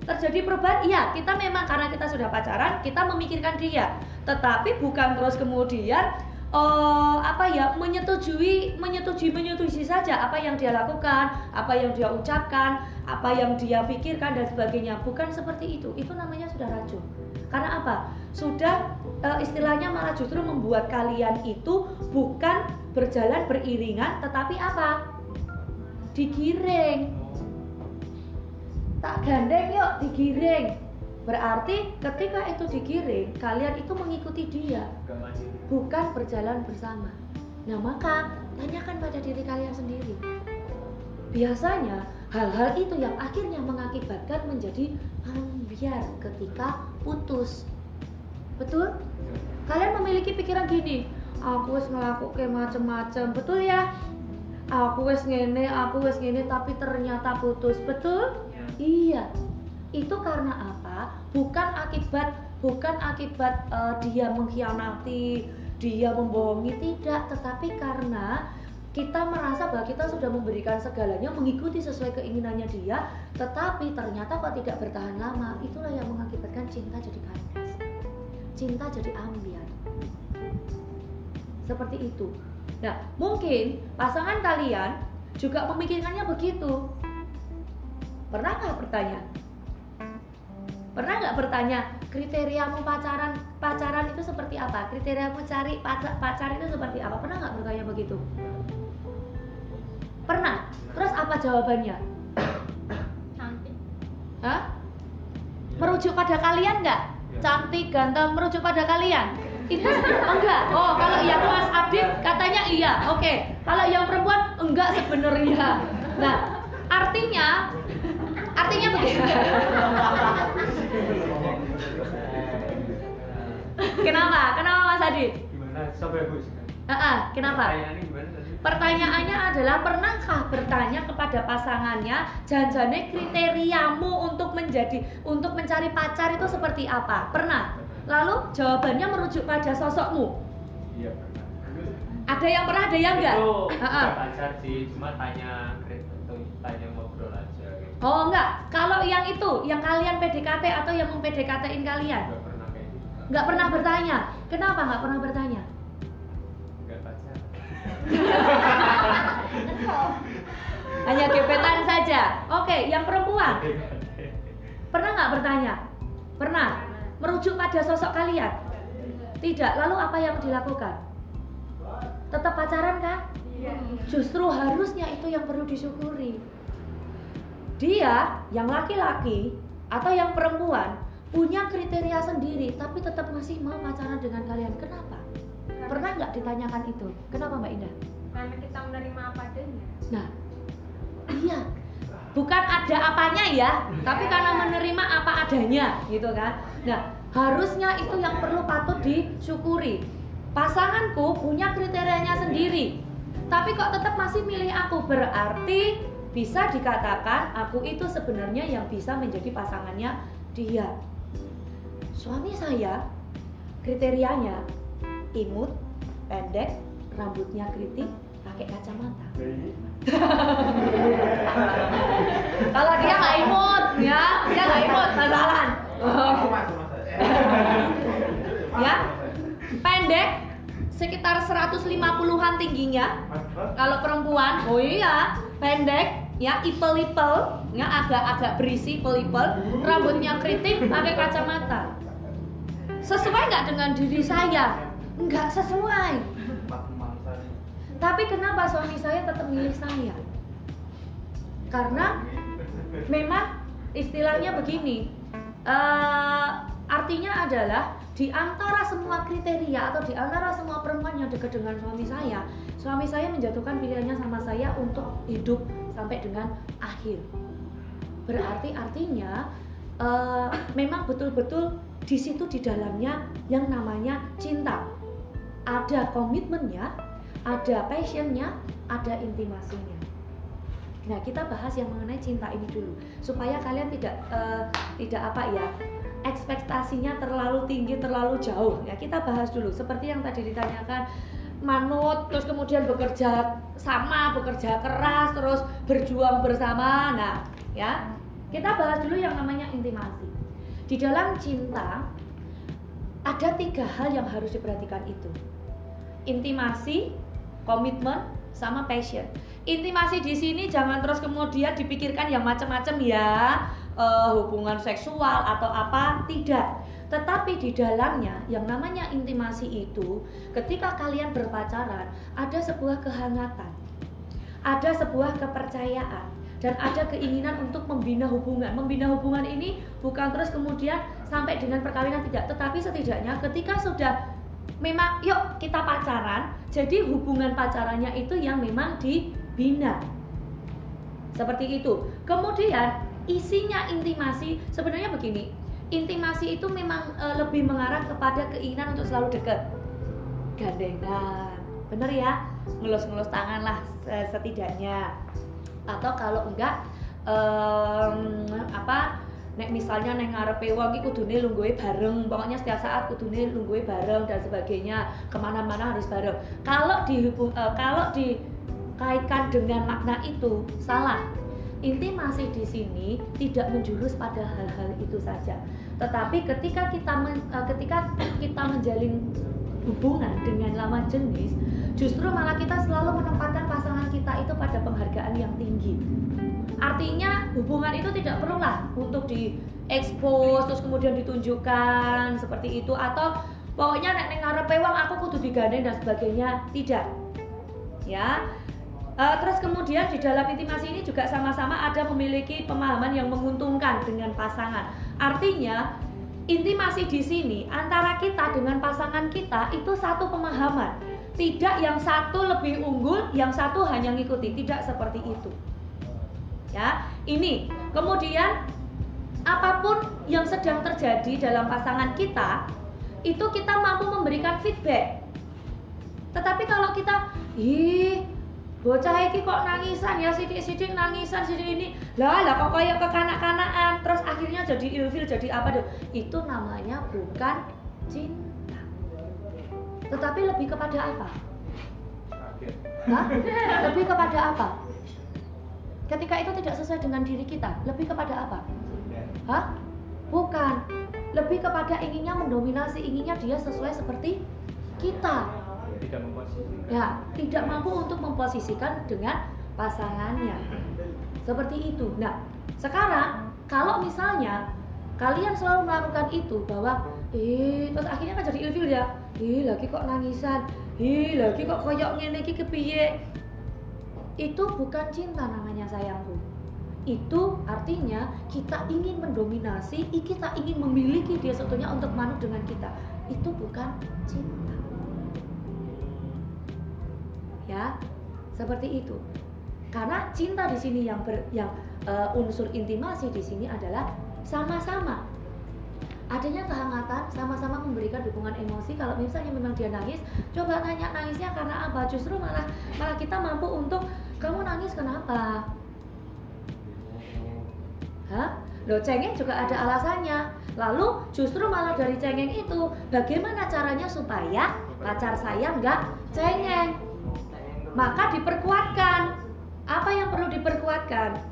Terjadi perubahan iya kita memang karena kita sudah pacaran kita memikirkan dia. Tetapi bukan terus kemudian eh, apa ya menyetujui menyetujui menyetujui saja apa yang dia lakukan apa yang dia ucapkan apa yang dia pikirkan dan sebagainya. Bukan seperti itu. Itu namanya sudah racun. Karena apa? Sudah eh, istilahnya malah justru membuat kalian itu bukan berjalan beriringan tetapi apa? Digiring. Tak gandeng yuk digiring. Berarti ketika itu digiring kalian itu mengikuti dia. Bukan berjalan bersama. Nah maka tanyakan pada diri kalian sendiri. Biasanya hal-hal itu yang akhirnya mengakibatkan menjadi ambiar ketika putus betul? Kalian memiliki pikiran gini aku wis ngelakuke macem-macem. Betul ya? Aku wis ngene aku wis ngene tapi ternyata putus. Betul? Iya. Itu karena apa? Bukan akibat bukan akibat eh, dia mengkhianati dia membohongi tidak. Tetapi karena kita merasa bahwa kita sudah memberikan segalanya mengikuti sesuai keinginannya dia tetapi ternyata kok tidak bertahan lama. Itulah yang mengakibatkan cinta jadi kandas cinta jadi ambiar seperti itu. Nah, mungkin pasangan kalian juga memikirkannya begitu. Pernah nggak bertanya? Pernah nggak bertanya kriteriamu pacaran pacaran itu seperti apa? Kriteriamu cari pacar, pacar itu seperti apa? Pernah nggak bertanya begitu? Pernah. Terus apa jawabannya? cantik Hah? Merujuk pada kalian nggak? Cantik, ganteng, merujuk pada kalian? Itu enggak. Oh, kalau yang Mas Adit katanya iya. Oke. Kalau yang perempuan enggak sebenarnya. Nah, artinya artinya begini. Kenapa? Kenapa Mas Adit? gimana sampai bu Ah, ah, kenapa? Pertanyaannya gimana? Pertanyaannya adalah pernahkah bertanya kepada pasangannya janjane kriteriamu untuk menjadi untuk mencari pacar itu seperti apa? Pernah? Lalu jawabannya merujuk pada sosokmu. Iya pernah. Ada yang pernah, ada yang enggak? Itu pacar sih, cuma tanya tanya ngobrol aja gitu. Oh enggak, kalau yang itu, yang kalian PDKT atau yang mempdkt-in kalian? Nggak pernah kayak gitu. Nggak pernah bertanya. Kenapa nggak pernah bertanya? Hanya gebetan saja. Oke, yang perempuan pernah nggak bertanya? Pernah. Merujuk pada sosok kalian? Tidak. Lalu apa yang dilakukan? Tetap pacaran kan? Iya. Justru harusnya itu yang perlu disyukuri. Dia yang laki-laki atau yang perempuan punya kriteria sendiri, tapi tetap masih mau pacaran dengan kalian. Kenapa? Pernah nggak ditanyakan itu? Kenapa Mbak Indah? Karena kita menerima apa adanya. Nah, iya. Bukan ada apanya ya, tapi karena menerima apa adanya, gitu kan. Nah, harusnya itu yang perlu patut disyukuri. Pasanganku punya kriterianya sendiri, tapi kok tetap masih milih aku. Berarti bisa dikatakan aku itu sebenarnya yang bisa menjadi pasangannya dia. Suami saya kriterianya imut, pendek, rambutnya keriting, pakai kacamata. Kalau dia nggak imut, ya, dia nggak imut, masalah. Ya, pendek, sekitar 150-an tingginya. Kalau perempuan, oh iya, pendek, ya ipel-ipel, ya agak-agak berisi ipel-ipel, rambutnya keriting, pakai kacamata. Sesuai nggak dengan diri saya? Nggak sesuai. Tapi kenapa suami saya tetap milih saya? Karena memang istilahnya begini, eh, artinya adalah di antara semua kriteria atau di antara semua perempuan yang dekat dengan suami saya, suami saya menjatuhkan pilihannya sama saya untuk hidup sampai dengan akhir. Berarti artinya eh, memang betul-betul di situ di dalamnya yang namanya cinta. Ada komitmennya, ada passionnya, ada intimasinya. Nah, kita bahas yang mengenai cinta ini dulu supaya kalian tidak eh, tidak apa ya ekspektasinya terlalu tinggi, terlalu jauh. Ya, kita bahas dulu seperti yang tadi ditanyakan manut terus kemudian bekerja sama, bekerja keras, terus berjuang bersama. Nah, ya. Kita bahas dulu yang namanya intimasi. Di dalam cinta ada tiga hal yang harus diperhatikan itu. Intimasi, komitmen, sama passion. Intimasi di sini jangan terus kemudian dipikirkan yang macam-macam ya, eh, hubungan seksual atau apa, tidak. Tetapi di dalamnya yang namanya intimasi itu, ketika kalian berpacaran, ada sebuah kehangatan, ada sebuah kepercayaan, dan ada keinginan untuk membina hubungan. Membina hubungan ini bukan terus kemudian sampai dengan perkawinan tidak, tetapi setidaknya ketika sudah memang yuk kita pacaran, jadi hubungan pacarannya itu yang memang dibina. Seperti itu. Kemudian isinya intimasi sebenarnya begini. Intimasi itu memang e, lebih mengarah kepada keinginan untuk selalu dekat. Gandengan. Bener ya? Ngelus-ngelus tangan lah se- setidaknya. Atau kalau enggak em, apa nek misalnya neng ngarepe wong iki kudune lungguhe bareng pokoknya setiap saat kudune lungguhe bareng dan sebagainya ke mana-mana harus bareng. Kalau di eh, kalau dikaitkan dengan makna itu salah. Intimasi di sini tidak menjurus pada hal-hal itu saja. Tetapi ketika kita men- eh, ketika kita menjalin hubungan dengan lawan jenis justru malah kita selalu menempatkan pasangan kita itu pada penghargaan yang tinggi artinya hubungan itu tidak perlulah untuk diekspos terus kemudian ditunjukkan seperti itu. Atau pokoknya nek ning ngarepe wong aku kudu digandeng dan sebagainya. Tidak. Ya. Eh, terus kemudian di dalam intimasi ini juga sama-sama ada memiliki pemahaman yang menguntungkan dengan pasangan. Artinya intimasi di sini antara kita dengan pasangan kita itu satu pemahaman. Tidak yang satu lebih unggul yang satu hanya ngikuti. Tidak seperti itu ya ini. Kemudian apa pun yang sedang terjadi dalam pasangan kita itu kita mampu memberikan feedback. Tetapi kalau kita, ih, bocah iki kok nangisan ya sidik-sidik nangisan sidik ini. Lah lah kok kayak kekanak-kanakan terus akhirnya jadi ilfil jadi apa deh? Itu namanya bukan cinta. Tetapi lebih kepada apa. Hah? lebih kepada apa ketika itu tidak sesuai dengan diri kita lebih kepada apa. Hah? bukan. Lebih kepada inginnya mendominasi inginnya dia sesuai seperti kita. Tidak memposisikan. ya tidak mampu untuk memposisikan dengan pasangannya. Seperti itu. Nah sekarang kalau misalnya kalian selalu melakukan itu bahwa eh terus akhirnya kan jadi ilfil ya? Ih lagi kok nangisan? Ih lagi kok koyok ngene iki kepiye itu bukan cinta namanya sayangku. Itu artinya kita ingin mendominasi kita ingin memiliki dia sebetulnya untuk manut dengan kita. Itu bukan cinta. Ya seperti itu. Karena cinta di sini yang ber, yang eh, unsur intimasi di sini adalah sama-sama adanya kehangatan sama-sama memberikan dukungan emosi. Kalau misalnya memang dia nangis coba tanya nangisnya karena apa? Justru malah malah kita mampu untuk kamu nangis kenapa? Hah? Loh cengeng juga ada alasannya. Lalu justru malah dari cengeng itu Bagaimana caranya supaya pacar saya nggak cengeng? Maka diperkuatkan. Apa yang perlu diperkuatkan?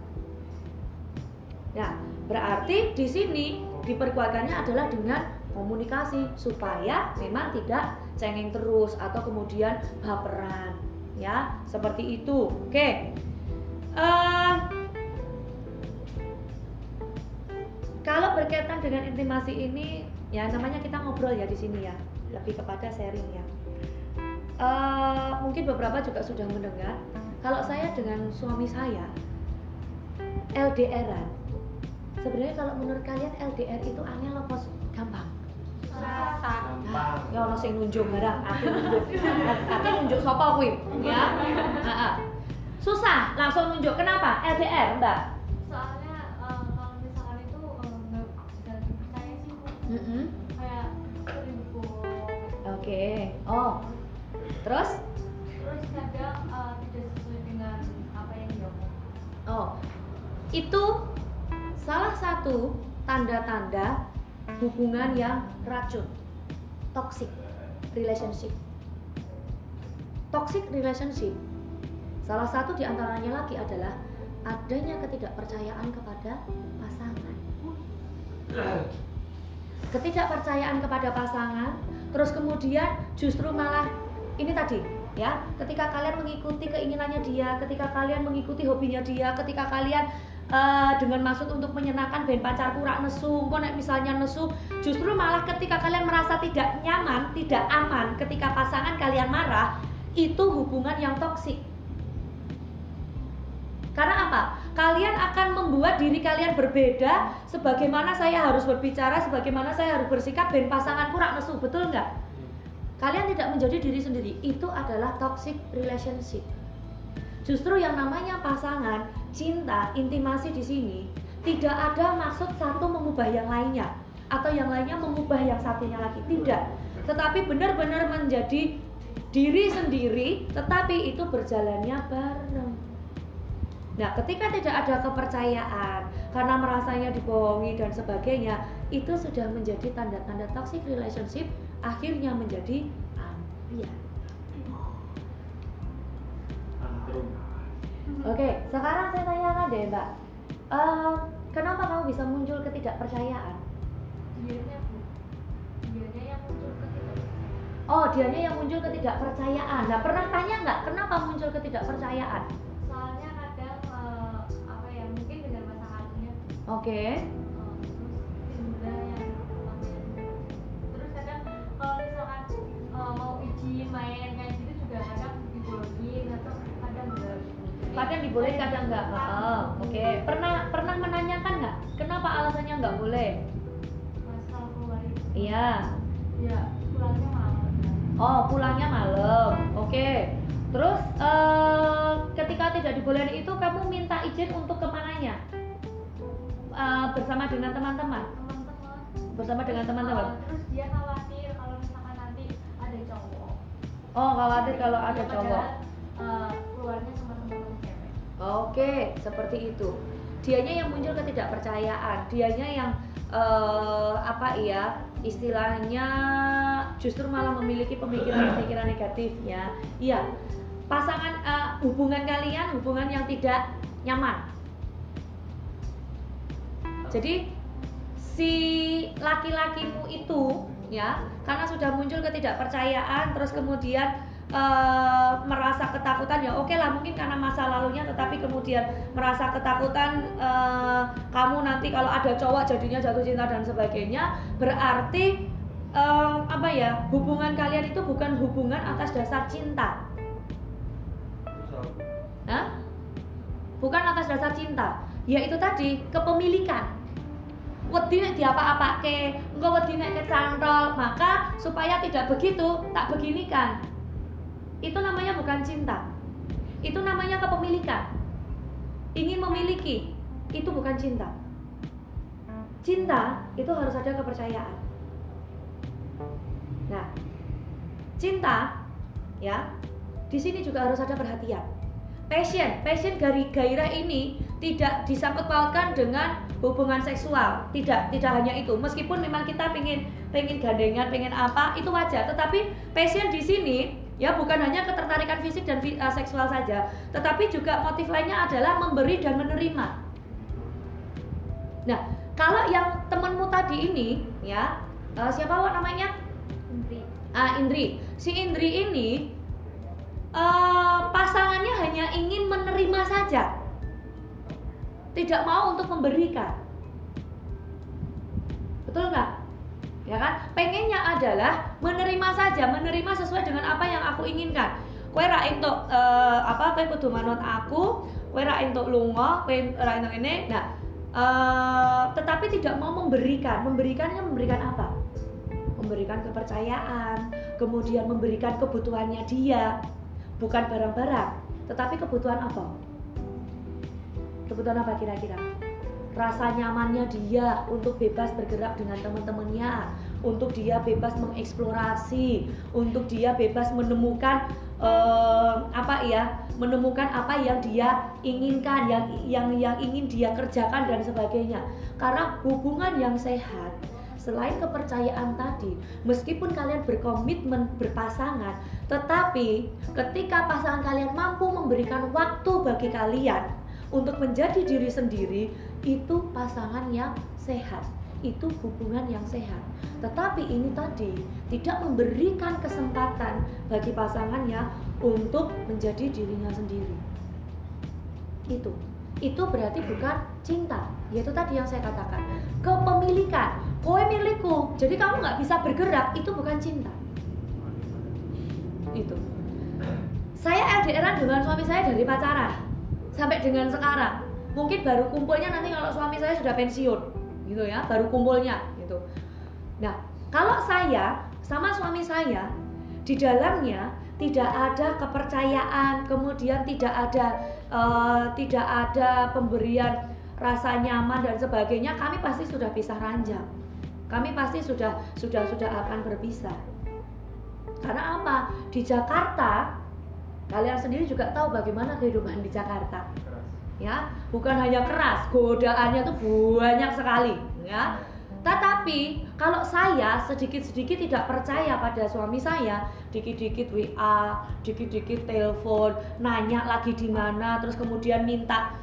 Ya, berarti di sini diperkuatkannya adalah dengan komunikasi supaya memang tidak cengeng terus atau kemudian baperan ya. Seperti itu. Oke. Eh, kalau berkaitan dengan intimasi ini ya namanya kita ngobrol ya di sini ya lebih kepada sharing ya. Eh, mungkin beberapa juga sudah mendengar kalau saya dengan suami saya LDRan sebenarnya kalau menurut kalian LDR itu angel apa gampang? Gampang. ya ono sing nunjuk barang aku nunjuk. Aku nunjuk sapa kuwi? Ya. Heeh. susah langsung nunjuk. Kenapa? LDR mbak? Soalnya eh, kalau misalkan itu eh, nggak bisa dipercaya sih kayak sering oke. Oh. Terus? Terus kadang eh, tidak sesuai dengan apa yang dia omong oh. Itu salah satu tanda-tanda hubungan yang racun. Toxic relationship. Toxic relationship. Salah satu di antaranya lagi adalah adanya ketidakpercayaan kepada pasangan. Ketidakpercayaan kepada pasangan terus kemudian justru malah ini tadi ya. Ketika kalian mengikuti keinginannya dia ketika kalian mengikuti hobinya dia ketika kalian eh, dengan maksud untuk menyenangkan ben pacarku rak nesu engko nek misalnya nesu justru malah ketika kalian merasa tidak nyaman tidak aman ketika pasangan kalian marah itu hubungan yang toksik karena apa? Kalian akan membuat diri kalian berbeda sebagaimana saya harus berbicara, sebagaimana saya harus bersikap dan pasanganku rak nesu, betul nggak? Kalian tidak menjadi diri sendiri. Itu adalah toxic relationship. Justru yang namanya pasangan, cinta, intimasi di sini tidak ada maksud satu mengubah yang lainnya atau yang lainnya mengubah yang satunya lagi. Tidak. Tetapi benar-benar menjadi diri sendiri, tetapi itu berjalannya bareng. Nah, ketika tidak ada kepercayaan karena merasanya dibohongi dan sebagainya, itu sudah menjadi tanda-tanda toxic relationship, akhirnya menjadi ambiar. Oke, sekarang saya tanyakan deh, Mbak. Eh, kenapa kamu bisa muncul ketidakpercayaan? dianya dianya yang muncul ketika Oh, dianya yang muncul ketidakpercayaan. Nah, pernah tanya nggak kenapa muncul ketidakpercayaan? soalnya kadang eh, apa ya mungkin dengan pasangannya Oke. misalkan eh, mau izin main kayak gitu juga kadang dibolehin atau kadang enggak Kadang dibolehin, kadang nggak. Oh, Oke. Pernah pernah menanyakan nggak kenapa alasannya nggak boleh? Mas kalau keluar itu Iya. ya pulangnya malam Oh, pulangnya malam. Oke. Terus eh, ketika tidak dibolehin itu kamu minta izin untuk ke mananya? Eh, bersama dengan teman-teman. Bersama dengan teman-teman. Terus dia khawatir kalau misalkan nanti ada cowok Oh, khawatir kalau ada cowok. eh, keluarnya sama teman-teman cewek Oke, seperti itu. Dianya yang muncul ketidakpercayaan, dianya yang eh, apa ya istilahnya justru malah memiliki pemikiran-pemikiran negatifnya. Iya, pasangan eh, hubungan kalian hubungan yang tidak nyaman. Jadi si laki-lakimu itu ya karena sudah muncul ketidakpercayaan terus kemudian eh, merasa ketakutan ya oke lah mungkin karena masa lalunya tetapi kemudian merasa ketakutan eh, kamu nanti kalau ada cowok jadinya jatuh cinta dan sebagainya berarti eh, apa ya hubungan kalian itu bukan hubungan atas dasar cinta. Hah? bukan atas dasar cinta. Yaitu tadi kepemilikan. Wedi nek diapa-apake engko wedi nek kecantol. Maka supaya tidak begitu tak beginikan itu namanya bukan cinta. Itu namanya kepemilikan. Ingin memiliki itu bukan cinta. Cinta itu harus ada kepercayaan. Nah cinta ya di sini juga harus ada perhatian. Passion passion gari gairah ini tidak disangkut dengan hubungan seksual. Tidak tidak hanya itu. Meskipun memang kita pengen pengen gandengan pengen apa itu wajar. Tetapi passion di sini ya bukan hanya ketertarikan fisik dan eh, seksual saja tetapi juga motif lainnya adalah memberi dan menerima. Nah kalau yang temenmu tadi ini ya eh, siapa Wak namanya? Indri. Ah Indri. Si Indri ini eh, pasangannya hanya ingin menerima saja. Tidak mau untuk memberikan. Betul nggak ya kan? Pengennya adalah menerima saja menerima sesuai dengan apa yang aku inginkan. Kue ra entuk eh, apa kue kudu manut aku kue ra entuk lunga kue ra entuk ini nah eh, tetapi tidak mau memberikan. Memberikannya memberikan apa? Memberikan kepercayaan kemudian memberikan kebutuhannya dia bukan barang-barang. Tetapi kebutuhan apa? Kebutuhan apa kira-kira rasa nyamannya dia untuk bebas bergerak dengan teman-temannya untuk dia bebas mengeksplorasi untuk dia bebas menemukan eh, apa ya menemukan apa yang dia inginkan yang yang yang ingin dia kerjakan dan sebagainya. Karena hubungan yang sehat selain kepercayaan tadi, meskipun kalian berkomitmen berpasangan, tetapi ketika pasangan kalian mampu memberikan waktu bagi kalian untuk menjadi diri sendiri, itu pasangan yang sehat. Itu hubungan yang sehat. Tetapi ini tadi tidak memberikan kesempatan bagi pasangannya untuk menjadi dirinya sendiri. Itu. Itu berarti bukan cinta. Yaitu tadi yang saya katakan. Kepemilikan. Kowe milikku jadi kamu nggak bisa bergerak. Itu bukan cinta. Itu. Saya LDRan dengan suami saya dari pacaran sampai dengan sekarang mungkin baru kumpulnya nanti kalau suami saya sudah pensiun gitu ya baru kumpulnya gitu nah kalau saya sama suami saya di dalamnya tidak ada kepercayaan, kemudian tidak ada eh, tidak ada pemberian rasa nyaman dan sebagainya, kami pasti sudah pisah ranjang. Kami pasti sudah sudah sudah akan berpisah. Karena apa? Di Jakarta kalian sendiri juga tahu bagaimana kehidupan di Jakarta. Ya, bukan hanya keras, godaannya tuh banyak sekali, ya. Tetapi kalau saya sedikit-sedikit tidak percaya pada suami saya, dikit-dikit WA, dikit-dikit telepon, nanya lagi di mana, terus kemudian minta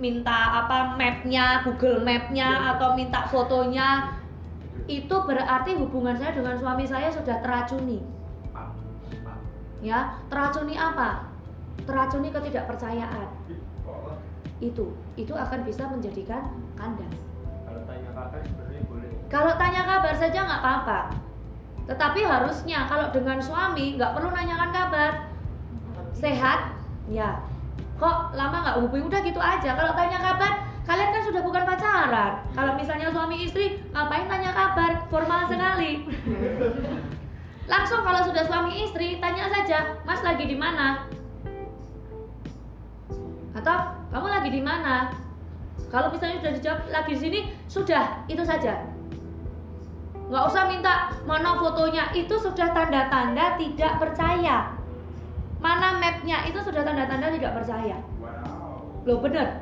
minta apa mapnya, Google Mapnya atau minta fotonya, itu berarti hubungan saya dengan suami saya sudah teracuni. Ya, teracuni apa? Teracuni ketidakpercayaan. Itu, itu akan bisa menjadikan kandas. Kalau tanya kabar sebenarnya boleh. Kalau tanya kabar saja nggak apa-apa. Tetapi harusnya kalau dengan suami nggak perlu nanyakan kabar. Sehat? Ya. Kok lama nggak hubungi? Udah gitu aja. Kalau tanya kabar, kalian kan sudah bukan pacaran. Kalau misalnya suami istri, ngapain tanya kabar? Formal sekali. Langsung kalau sudah suami istri, tanya saja, Mas lagi di mana? Atau kamu lagi di mana? Kalau misalnya sudah dijawab lagi di sini, sudah itu saja. nggak usah minta mana fotonya itu sudah tanda-tanda tidak percaya. Mana mapnya itu sudah tanda-tanda tidak percaya. Loh bener.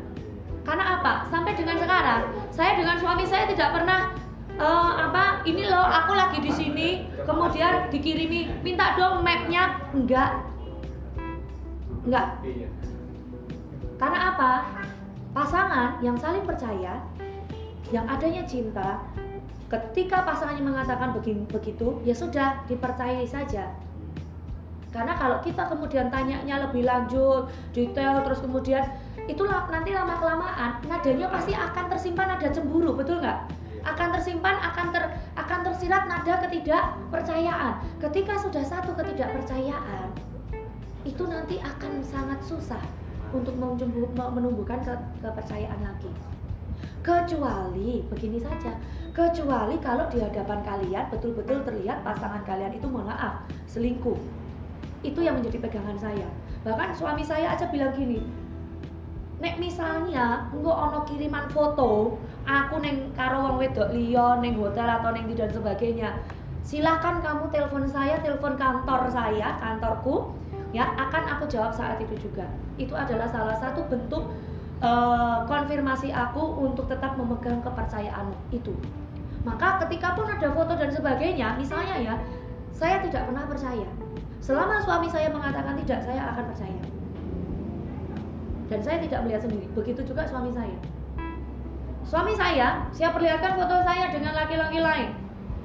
Karena apa? Sampai dengan sekarang saya dengan suami saya tidak pernah eh, apa ini loh aku lagi di sini kemudian dikirimi minta dong mapnya. Enggak. Enggak. Iya. Karena apa? Pasangan yang saling percaya yang adanya cinta ketika pasangannya mengatakan begitu ya sudah dipercayai saja. Karena kalau kita kemudian tanyanya lebih lanjut detail terus kemudian itulah nanti lama kelamaan nadanya pasti akan tersimpan nada cemburu betul nggak? Akan tersimpan akan ter akan tersirat nada ketidakpercayaan. Ketika sudah satu ketidakpercayaan itu nanti akan sangat susah untuk menumbuhkan ke- kepercayaan lagi. Kecuali begini saja kecuali kalau di hadapan kalian betul-betul terlihat pasangan kalian itu mohon maaf selingkuh. Itu yang menjadi pegangan saya. Bahkan suami saya aja bilang gini nek misalnya engko ono kiriman foto aku neng karo wong wedok liya neng hotel atau neng di dan sebagainya silahkan kamu telepon saya telepon kantor saya kantorku ya akan aku jawab saat itu juga. Itu adalah salah satu bentuk eh, konfirmasi aku untuk tetap memegang kepercayaan itu. Maka ketika pun ada foto dan sebagainya misalnya ya saya tidak pernah percaya. Selama suami saya mengatakan tidak saya akan percaya. Dan saya tidak melihat sendiri. Begitu juga suami saya. Suami saya saya perlihatkan foto saya dengan laki-laki lain.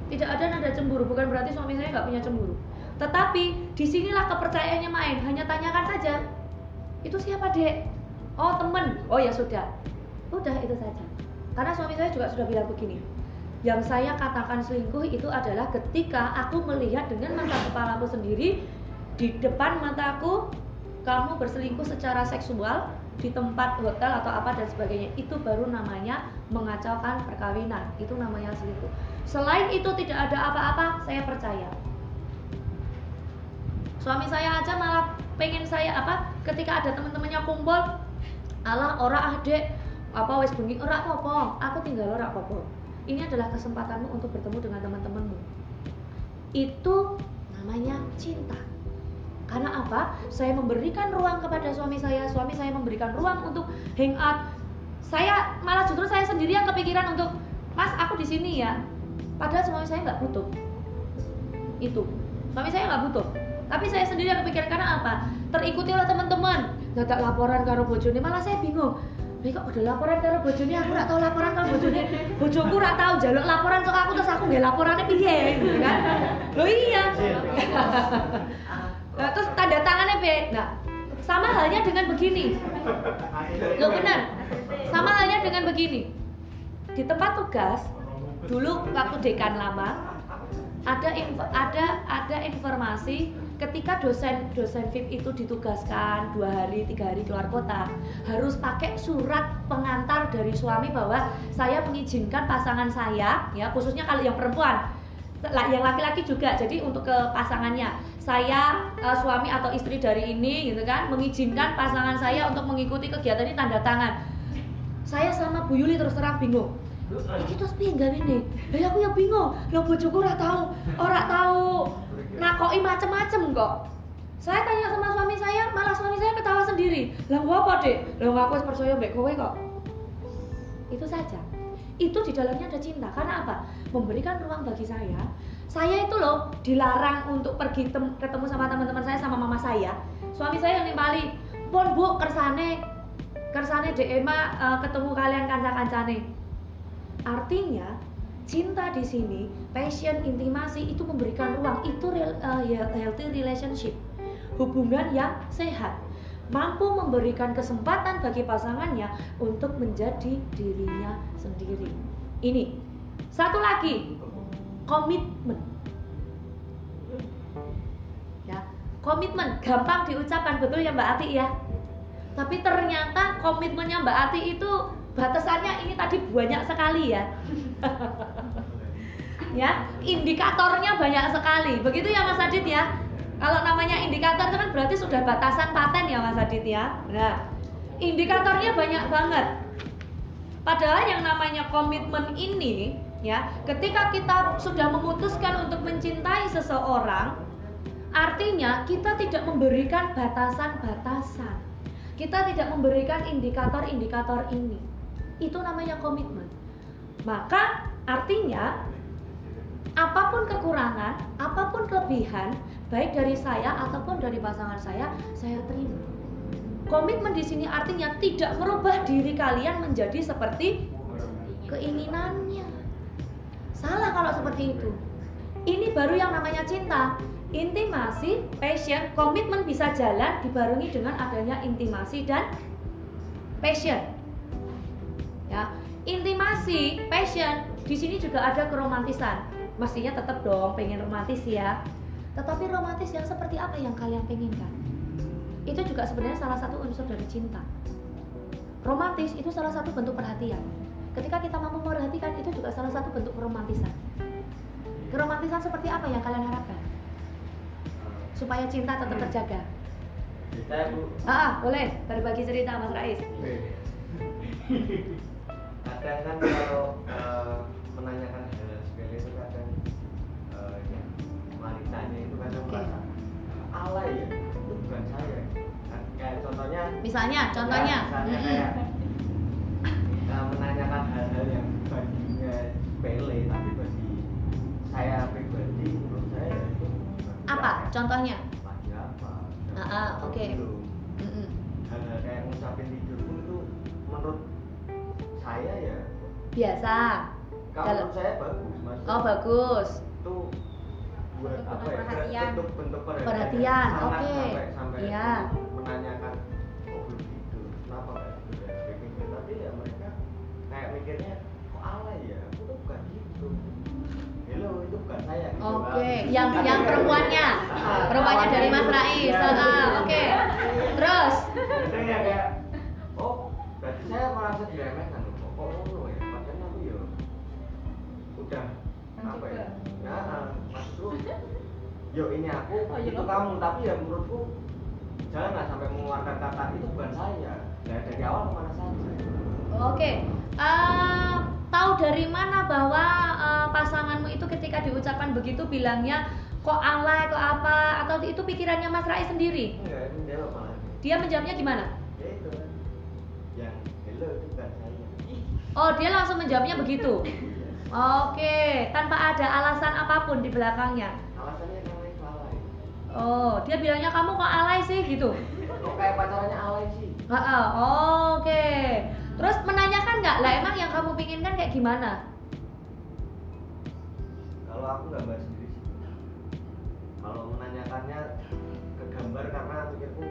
Tidak ada nada cemburu. Bukan berarti suami saya nggak punya cemburu tetapi di sinilah kepercayaannya main. Hanya tanyakan saja itu siapa dek? Oh temen. Oh ya sudah. Udah itu saja. Karena suami saya juga sudah bilang begini yang saya katakan selingkuh itu adalah ketika aku melihat dengan mata kepalaku sendiri di depan mataku kamu berselingkuh secara seksual di tempat hotel atau apa dan sebagainya. Itu baru namanya mengacaukan perkawinan. Itu namanya selingkuh. Selain itu tidak ada apa-apa saya percaya suami saya aja malah pengen saya apa ketika ada teman-temannya kumpul alah ora adek apa wes bengi ora apa aku tinggal ora apa ini adalah kesempatanmu untuk bertemu dengan teman-temanmu itu namanya cinta karena apa? Saya memberikan ruang kepada suami saya, suami saya memberikan ruang untuk hangout. Saya malah justru saya sendiri yang kepikiran untuk, Mas, aku di sini ya. Padahal suami saya nggak butuh. Itu, suami saya nggak butuh. Tapi saya sendiri yang kepikiran karena apa? Terikuti oleh teman-teman. Nggak tak laporan karo bojone, malah saya bingung. Ini kok udah laporan karo bojone, aku nggak tahu laporan karo bojone. Bojoku nggak tahu jaluk laporan sok aku terus aku nggak laporannya piye, gitu kan? Lo iya. Nah, terus tanda tangannya P. Nah, sama halnya dengan begini. Lo benar. Sama halnya dengan begini. Di tempat tugas dulu waktu dekan lama ada info, ada ada informasi ketika dosen dosen VIP itu ditugaskan dua hari tiga hari keluar kota harus pakai surat pengantar dari suami bahwa saya mengizinkan pasangan saya ya khususnya kalau yang perempuan yang laki-laki juga. Jadi untuk ke pasangannya saya eh, suami atau istri dari ini gitu kan mengizinkan pasangan saya untuk mengikuti kegiatan ini tanda tangan. Saya sama Bu Yuli terus terang bingung. Iki terus gawe ini? Lah aku ya bingung. Lo bojoku ora tahu ora tahu nakoi macem-macem kok. Saya tanya sama suami saya malah suami saya ketawa sendiri. Lah apa dek lah aku percaya mbek kowe kok? Itu saja. Itu di dalamnya ada cinta. Karena apa? Memberikan ruang bagi saya. Saya itu loh dilarang untuk pergi tem- ketemu sama teman-teman saya sama mama saya. Suami saya yang nimbali pon bu kersane. Kersane DMA eh, ketemu kalian kanca-kancane. Artinya cinta di sini passion intimasi itu memberikan ruang itu rel- eh, healthy relationship hubungan yang sehat mampu memberikan kesempatan bagi pasangannya untuk menjadi dirinya sendiri. Ini satu lagi komitmen. Ya, komitmen gampang diucapkan betul ya Mbak Ati ya. Tapi ternyata komitmennya Mbak Ati itu batasannya ini tadi banyak sekali ya. ya, indikatornya banyak sekali. Begitu ya Mas Adit ya. Kalau namanya indikator itu kan berarti sudah batasan paten ya Mas Adit ya. Nah, indikatornya banyak banget. Padahal yang namanya komitmen ini Ya, ketika kita sudah memutuskan untuk mencintai seseorang, artinya kita tidak memberikan batasan-batasan. Kita tidak memberikan indikator-indikator ini. Itu namanya komitmen. Maka artinya apa pun kekurangan, apa pun kelebihan, baik dari saya ataupun dari pasangan saya, saya terima. Komitmen di sini artinya tidak merubah diri kalian menjadi seperti keinginannya. Salah kalau seperti itu. Ini baru yang namanya cinta. Intimasi, passion, komitmen bisa jalan dibarengi dengan adanya intimasi dan passion. Ya, intimasi, passion, di sini juga ada keromantisan. Mestinya tetap dong pengen romantis ya. Tetapi romantis yang seperti apa yang kalian penginkan? Itu juga sebenarnya salah satu unsur dari cinta. Romantis itu salah satu bentuk perhatian. Ketika kita mampu memperhatikan itu juga salah satu bentuk keromantisan. Keromantisan seperti apa yang kalian harapkan? Supaya cinta tetap terjaga. Bisa bu. Ah, boleh berbagi cerita Mas Rais. kadang kan kalau eh, menanyakan hal wanitanya itu kadang Oke. merasa alay ya itu bukan saya Kan kayak contohnya Misalnya, contohnya. ya, misalnya kayak eh, menanyakan hal-hal yang baginya sepele tapi bagi saya pribadi menurut saya itu Apa? Contohnya? lagi apa Ah, ah, Atau oke. belum. Mm-mm. hal-hal kayak ngucapin tidur pun itu menurut saya ya Biasa. kalau Dalam- menurut saya bagus mas Oh, bagus. itu buat Bentuk apa ya perhatian. bentuk bentuk perhatian, Perhatian, oke. sampai sampai Iya. menanyakan kok belum tidur kenapa nggak tidur dan sebagainya tapi ya mereka kayak mikirnya kok alay ya aku tuh bukan gitu hello itu bukan saya gitu Oke, kan. yang yang perempuannya, Ah, perempuannya dari Mas. Rais. Iya, Ah, itu. Oke, terus. Itu ya kayak oh berarti saya merasa diremehkan kok ngono ya padahal aku ya udah apa ya nah maksudku yo ini aku Oh, iya itu loh. kamu tapi ya menurutku jangan sampai mengeluarkan kata itu bukan saya nah dari awal ke mana saja Oke, eh, tahu dari mana bahwa eh, pasanganmu itu ketika diucapkan begitu bilangnya kok alay, kok apa, atau itu pikirannya Mas Rais sendiri? enggak itu jawab malah Dia menjawabnya gimana? ya itu yang hello itu bukan saya Oh, dia langsung menjawabnya begitu. Oke, tanpa ada alasan apa pun di belakangnya. alasannya namanya alay Oh, dia bilangnya kamu kok alay sih gitu. kok kayak pacarannya alay sih Heeh, Oke. Terus menanyakan nggak lah emang yang kamu pinginkan kayak gimana? kalau aku gambar sendiri sih kalau menanyakannya ke gambar karena pikirku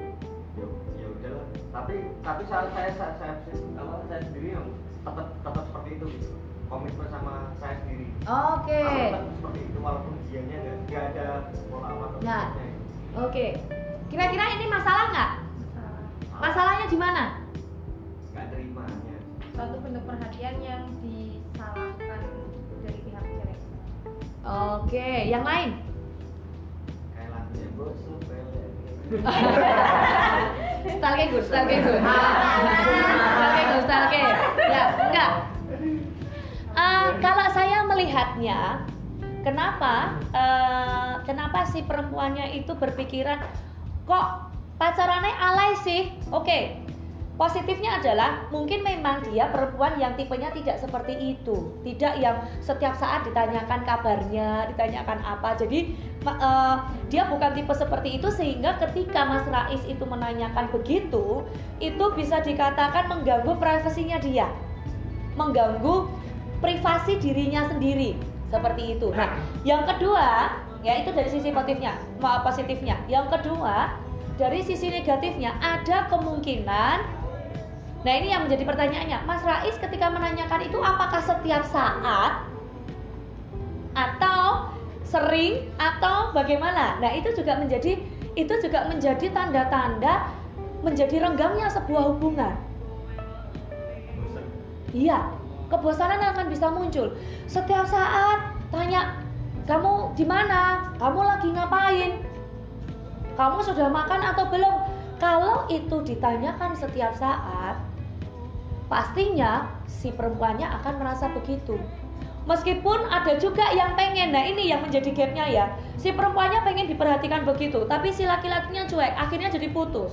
ya ya udahlah tapi tapi saya saya saya, saya, apa, saya sendiri yang tetap tetap seperti itu gitu komitmen sama saya sendiri Oke. Tetap seperti itu walaupun dianya nggak nggak ada pola apa atau Nah. Oke. Kira-kira ini masalah nggak? Masalahnya di mana? nggak terimanya Suatu bentuk perhatian yang disalahkan dari pihak cewek. Oke, yang lain? kayak lagunya pelek Stalke good, stalke good. Stalke good, stalke. Ya, enggak. Eh, kalau saya melihatnya, kenapa eh, kenapa si perempuannya itu berpikiran kok pacarannya alay sih? Oke. Positifnya adalah mungkin memang dia perempuan yang tipenya tidak seperti itu, tidak yang setiap saat ditanyakan kabarnya, ditanyakan apa. Jadi eh, dia bukan tipe seperti itu sehingga ketika Mas Rais itu menanyakan begitu, itu bisa dikatakan mengganggu privasinya dia, mengganggu privasi dirinya sendiri seperti itu. Nah, yang kedua, ya itu dari sisi positifnya, positifnya. Yang kedua, dari sisi negatifnya ada kemungkinan Nah ini yang menjadi pertanyaannya, Mas Rais ketika menanyakan itu apakah setiap saat atau sering atau bagaimana? Nah itu juga menjadi itu juga menjadi tanda-tanda menjadi renggangnya sebuah hubungan. Iya, kebosanan akan bisa muncul setiap saat. Tanya, kamu di mana? Kamu lagi ngapain? Kamu sudah makan atau belum? Kalau itu ditanyakan setiap saat, pastinya si perempuannya akan merasa begitu. Meskipun ada juga yang pengen, nah ini yang menjadi gapnya ya. Si perempuannya pengen diperhatikan begitu, tapi si laki-lakinya cuek, akhirnya jadi putus.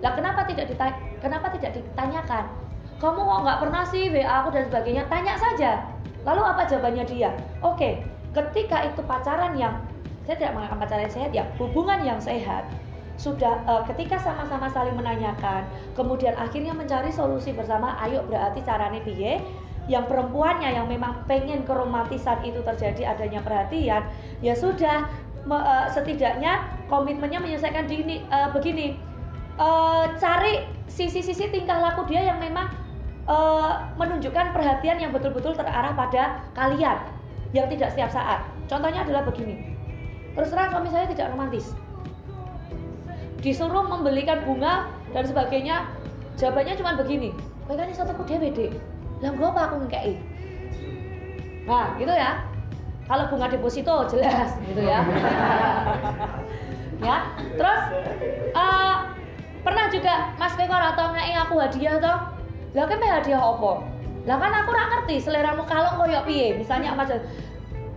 Lah kenapa tidak dita kenapa tidak ditanyakan? Kamu kok nggak pernah sih WA aku dan sebagainya? Tanya saja. Lalu apa jawabannya dia? Oke, ketika itu pacaran yang saya tidak mengatakan pacaran yang sehat ya, hubungan yang sehat sudah eh, ketika sama-sama saling menanyakan, kemudian akhirnya mencari solusi bersama, ayo berarti caranya piye? Yang perempuannya yang memang pengen keromantisan itu terjadi adanya perhatian, ya sudah me- eh, setidaknya komitmennya menyelesaikan dini eh, begini. Eh, cari sisi-sisi tingkah laku dia yang memang eh, menunjukkan perhatian yang betul-betul terarah pada kalian yang tidak setiap saat. Contohnya adalah begini. Terus terang suami saya tidak romantis. Disuruh membelikan bunga dan sebagainya jawabannya cuma begini. Kowe kan iso tuku dhewe Dik. Lah nggo apa aku ngekei nah gitu ya. Kalau bunga deposito jelas gitu ya. Ya terus eh, pernah juga Mas Kowe ora tau ngekei aku hadiah toh lah kan hadiah opo lah kan aku ora ngerti seleramu kalung koyo piye misalnya Mas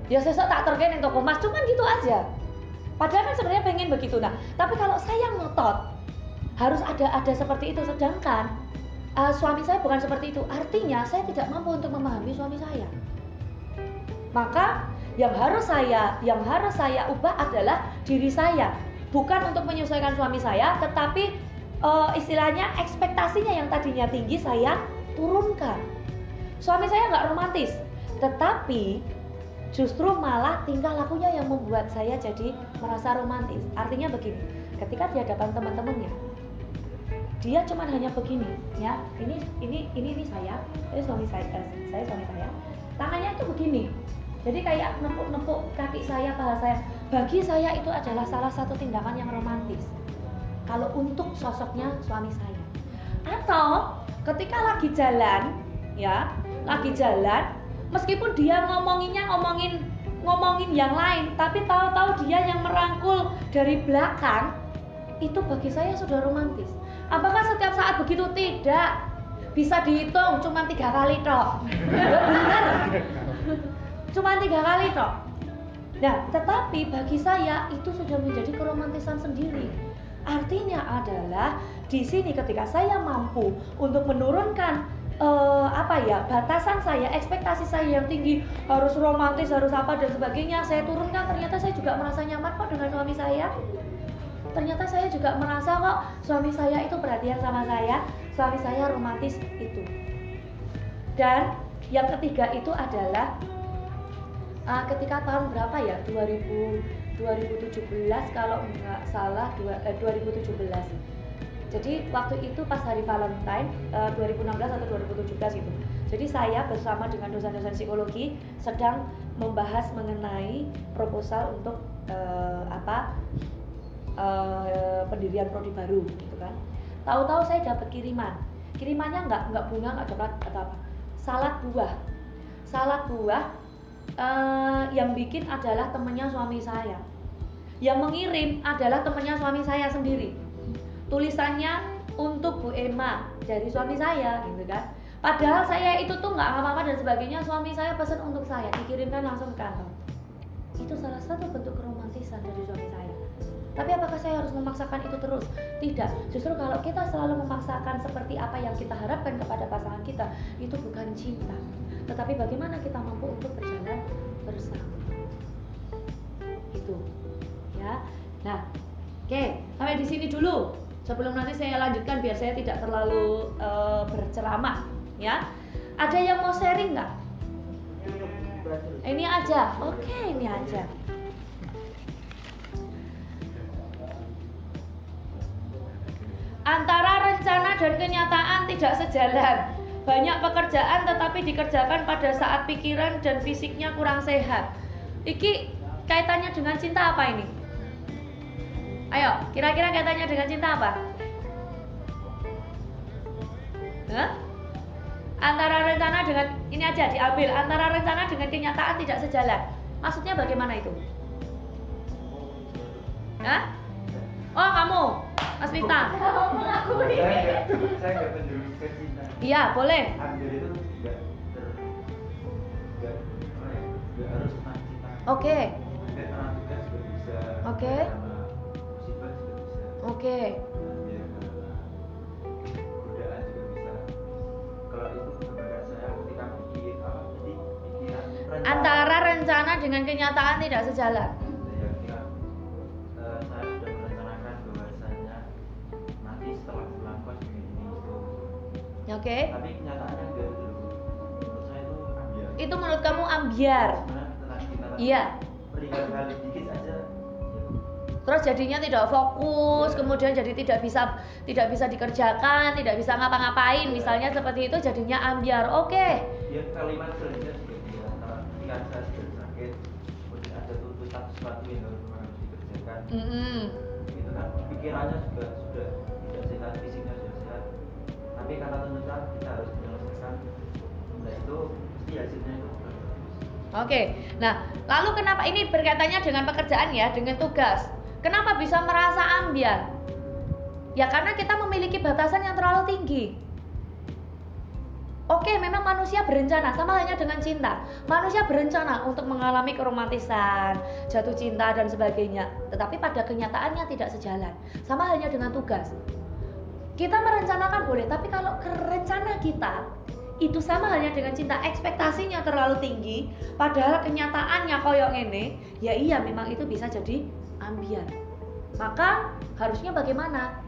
ya sesuk tak terken ning toko Mas cuman gitu aja Padahal kan sebenarnya pengen begitu. Nah, tapi kalau saya ngotot harus ada ada seperti itu. Sedangkan uh, suami saya bukan seperti itu. Artinya saya tidak mampu untuk memahami suami saya. Maka yang harus saya yang harus saya ubah adalah diri saya. Bukan untuk menyesuaikan suami saya, tetapi uh, istilahnya ekspektasinya yang tadinya tinggi saya turunkan. Suami saya nggak romantis, tetapi justru malah tingkah lakunya yang membuat saya jadi merasa romantis. Artinya begini, ketika di hadapan teman-temannya, dia cuman hanya begini, ya. Ini ini ini ini saya, ini suami saya, eh, saya suami saya. Tangannya itu begini. Jadi kayak nepuk-nepuk kaki saya, paha saya. Bagi saya itu adalah salah satu tindakan yang romantis. Kalau untuk sosoknya suami saya. Atau ketika lagi jalan, ya, lagi jalan, meskipun dia ngomonginnya ngomongin ngomongin yang lain tapi tahu-tahu dia yang merangkul dari belakang itu bagi saya sudah romantis. Apakah setiap saat begitu? Tidak. Bisa dihitung cuma tiga kali toh benar cuma tiga kali toh nah tetapi bagi saya itu sudah menjadi keromantisan sendiri artinya adalah di sini ketika saya mampu untuk menurunkan uh, apa ya batasan saya ekspektasi saya yang tinggi harus romantis harus apa dan sebagainya saya turunkan ternyata saya juga merasa nyaman kok dengan suami saya. Ternyata saya juga merasa kok suami saya itu perhatian sama saya suami saya romantis itu. Dan yang ketiga itu adalah uh, ketika tahun berapa ya? 2000 2017 kalau nggak salah dua, eh, 2017 jadi waktu itu pas hari Valentine uh, 2016 atau 2017 itu. Jadi saya bersama dengan dosen-dosen psikologi sedang membahas mengenai proposal untuk uh, apa uh, pendirian prodi baru gitu kan. Tahu-tahu saya dapat kiriman. Kirimannya nggak nggak bunga nggak coklat atau apa. Salad buah. Salad buah uh, yang bikin adalah temennya suami saya. Yang mengirim adalah temennya suami saya sendiri tulisannya untuk Bu Emma dari suami saya gitu kan padahal saya itu tuh nggak apa-apa dan sebagainya suami saya pesan untuk saya dikirimkan langsung ke kantor itu salah satu bentuk keromantisan dari suami saya tapi apakah saya harus memaksakan itu terus? Tidak. Justru kalau kita selalu memaksakan seperti apa yang kita harapkan kepada pasangan kita, itu bukan cinta. Tetapi bagaimana kita mampu untuk berjalan bersama. Itu. Ya. Nah, oke, sampai di sini dulu. Sebelum nanti saya lanjutkan biar saya tidak terlalu uh, berceramah ya. Ada yang mau sharing nggak? Ini aja. Oke ini aja. Antara rencana dan kenyataan tidak sejalan banyak pekerjaan tetapi dikerjakan pada saat pikiran dan fisiknya kurang sehat iki kaitannya dengan cinta apa ini Ayo, kira-kira kaitannya dengan cinta apa? Hah? Antara rencana dengan ini aja diambil antara rencana dengan kenyataan tidak sejalan. Maksudnya bagaimana itu? Hah? Oh kamu, Mas Mita. saya Iya boleh. cinta Oke. Oke. Oke. ya rencana Antara rencana dengan kenyataan tidak sejalan. Oke. tapi kenyataannya enggak gitu menurut saya itu ambiar Itu menurut kamu ambiar. Iya. kali dikit aja ya Terus jadinya tidak fokus, kemudian jadi tidak bisa tidak bisa dikerjakan, tidak bisa ngapa-ngapain, misalnya seperti itu jadinya ambiar. Oke. dia kalimat selanjutnya juga dia antara ketika saya sudah sakit kemudian ada tuntutan sesuatu yang harus dikerjakan Mm-mm. itu kan pikirannya juga tapi karena tuntutan kita harus menyelesaikan nah itu pasti hasilnya itu Oke. Nah, lalu kenapa ini berkaitannya dengan pekerjaan ya, dengan tugas? Kenapa bisa merasa ambiar? Ya karena kita memiliki batasan yang terlalu tinggi. Oke, memang manusia berencana sama halnya dengan cinta. Manusia berencana untuk mengalami keromantisan, jatuh cinta dan sebagainya. Tetapi pada kenyataannya tidak sejalan. Sama halnya dengan tugas. Kita merencanakan boleh, tapi kalau rencana kita itu sama halnya dengan cinta, ekspektasinya terlalu tinggi, padahal kenyataannya koyok ini, ya iya memang itu bisa jadi ambiar. Maka harusnya bagaimana?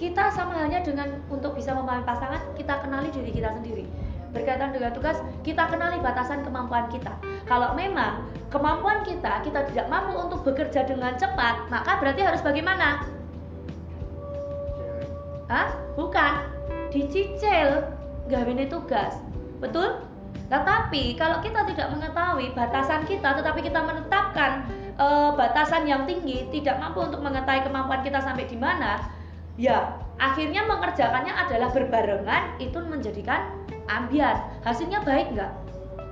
Kita sama halnya dengan untuk bisa memahami pasangan, kita kenali diri kita sendiri. Berkaitan dengan tugas, kita kenali batasan kemampuan kita. Kalau memang kemampuan kita, kita tidak mampu untuk bekerja dengan cepat, maka berarti harus bagaimana? Hah? Bukan. Dicicil gawene tugas. Betul? Nah, tapi kalau kita tidak mengetahui batasan kita tetapi kita menetapkan eh, batasan yang tinggi, tidak mampu untuk mengetahui kemampuan kita sampai di mana, ya akhirnya mengerjakannya adalah berbarengan itu menjadikan ambiar. Hasilnya baik nggak?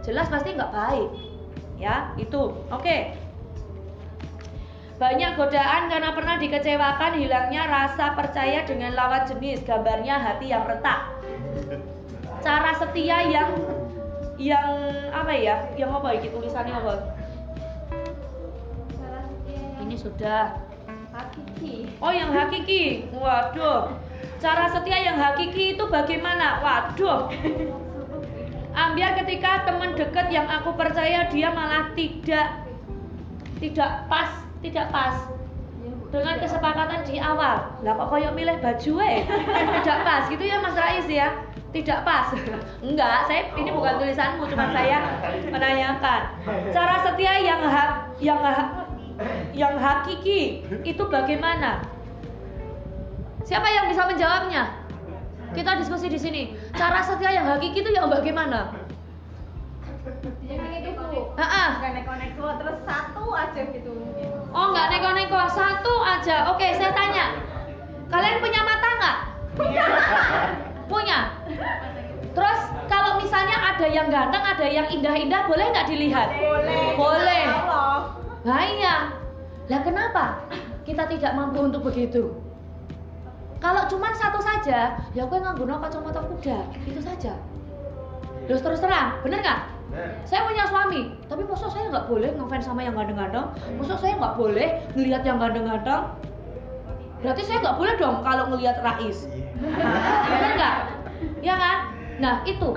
Jelas pasti nggak baik. Ya, itu. Oke. Banyak godaan karena pernah dikecewakan hilangnya rasa percaya dengan lawan jenis, gambarnya hati yang retak. Cara setia yang yang apa ya? Yang apa iki tulisannya apa? Cara setia yang Ini sudah. hakiki. Oh, yang hakiki. Waduh. Cara setia yang hakiki itu bagaimana? Waduh. Ambiar ketika teman dekat yang aku percaya dia malah tidak tidak pas, tidak pas dengan kesepakatan di awal. Lah kok koyo milih baju eh tidak pas gitu ya Mas Rais ya? Tidak pas. Enggak, saya ini bukan tulisanmu, cuma saya menanyakan. Cara setia yang hak yang ha- yang hakiki itu bagaimana? Siapa yang bisa menjawabnya? Kita diskusi di sini. Cara setia yang hakiki itu yang bagaimana? Yang itu bu. Heeh. Nggak neko-neko terus satu aja gitu mungkin. Oh nggak neko-neko satu aja. Oke saya tanya, kalian punya mata nggak? Punya. Terus kalau misalnya ada yang ganteng, ada yang indah-indah, boleh nggak dilihat? Boleh. Boleh. Nah iya. Lah kenapa kita tidak mampu untuk begitu? Kalau cuma satu saja, ya gue ngangguno kacamata kuda, itu saja. Terus terus terang, bener nggak? Saya punya suami, tapi masa saya nggak boleh ngefans sama yang ganteng-ganteng? Masa saya nggak boleh ngelihat yang ganteng-ganteng? Berarti saya nggak boleh dong kalau ngelihat Rais. Bener nggak? Ya kan? Nah itu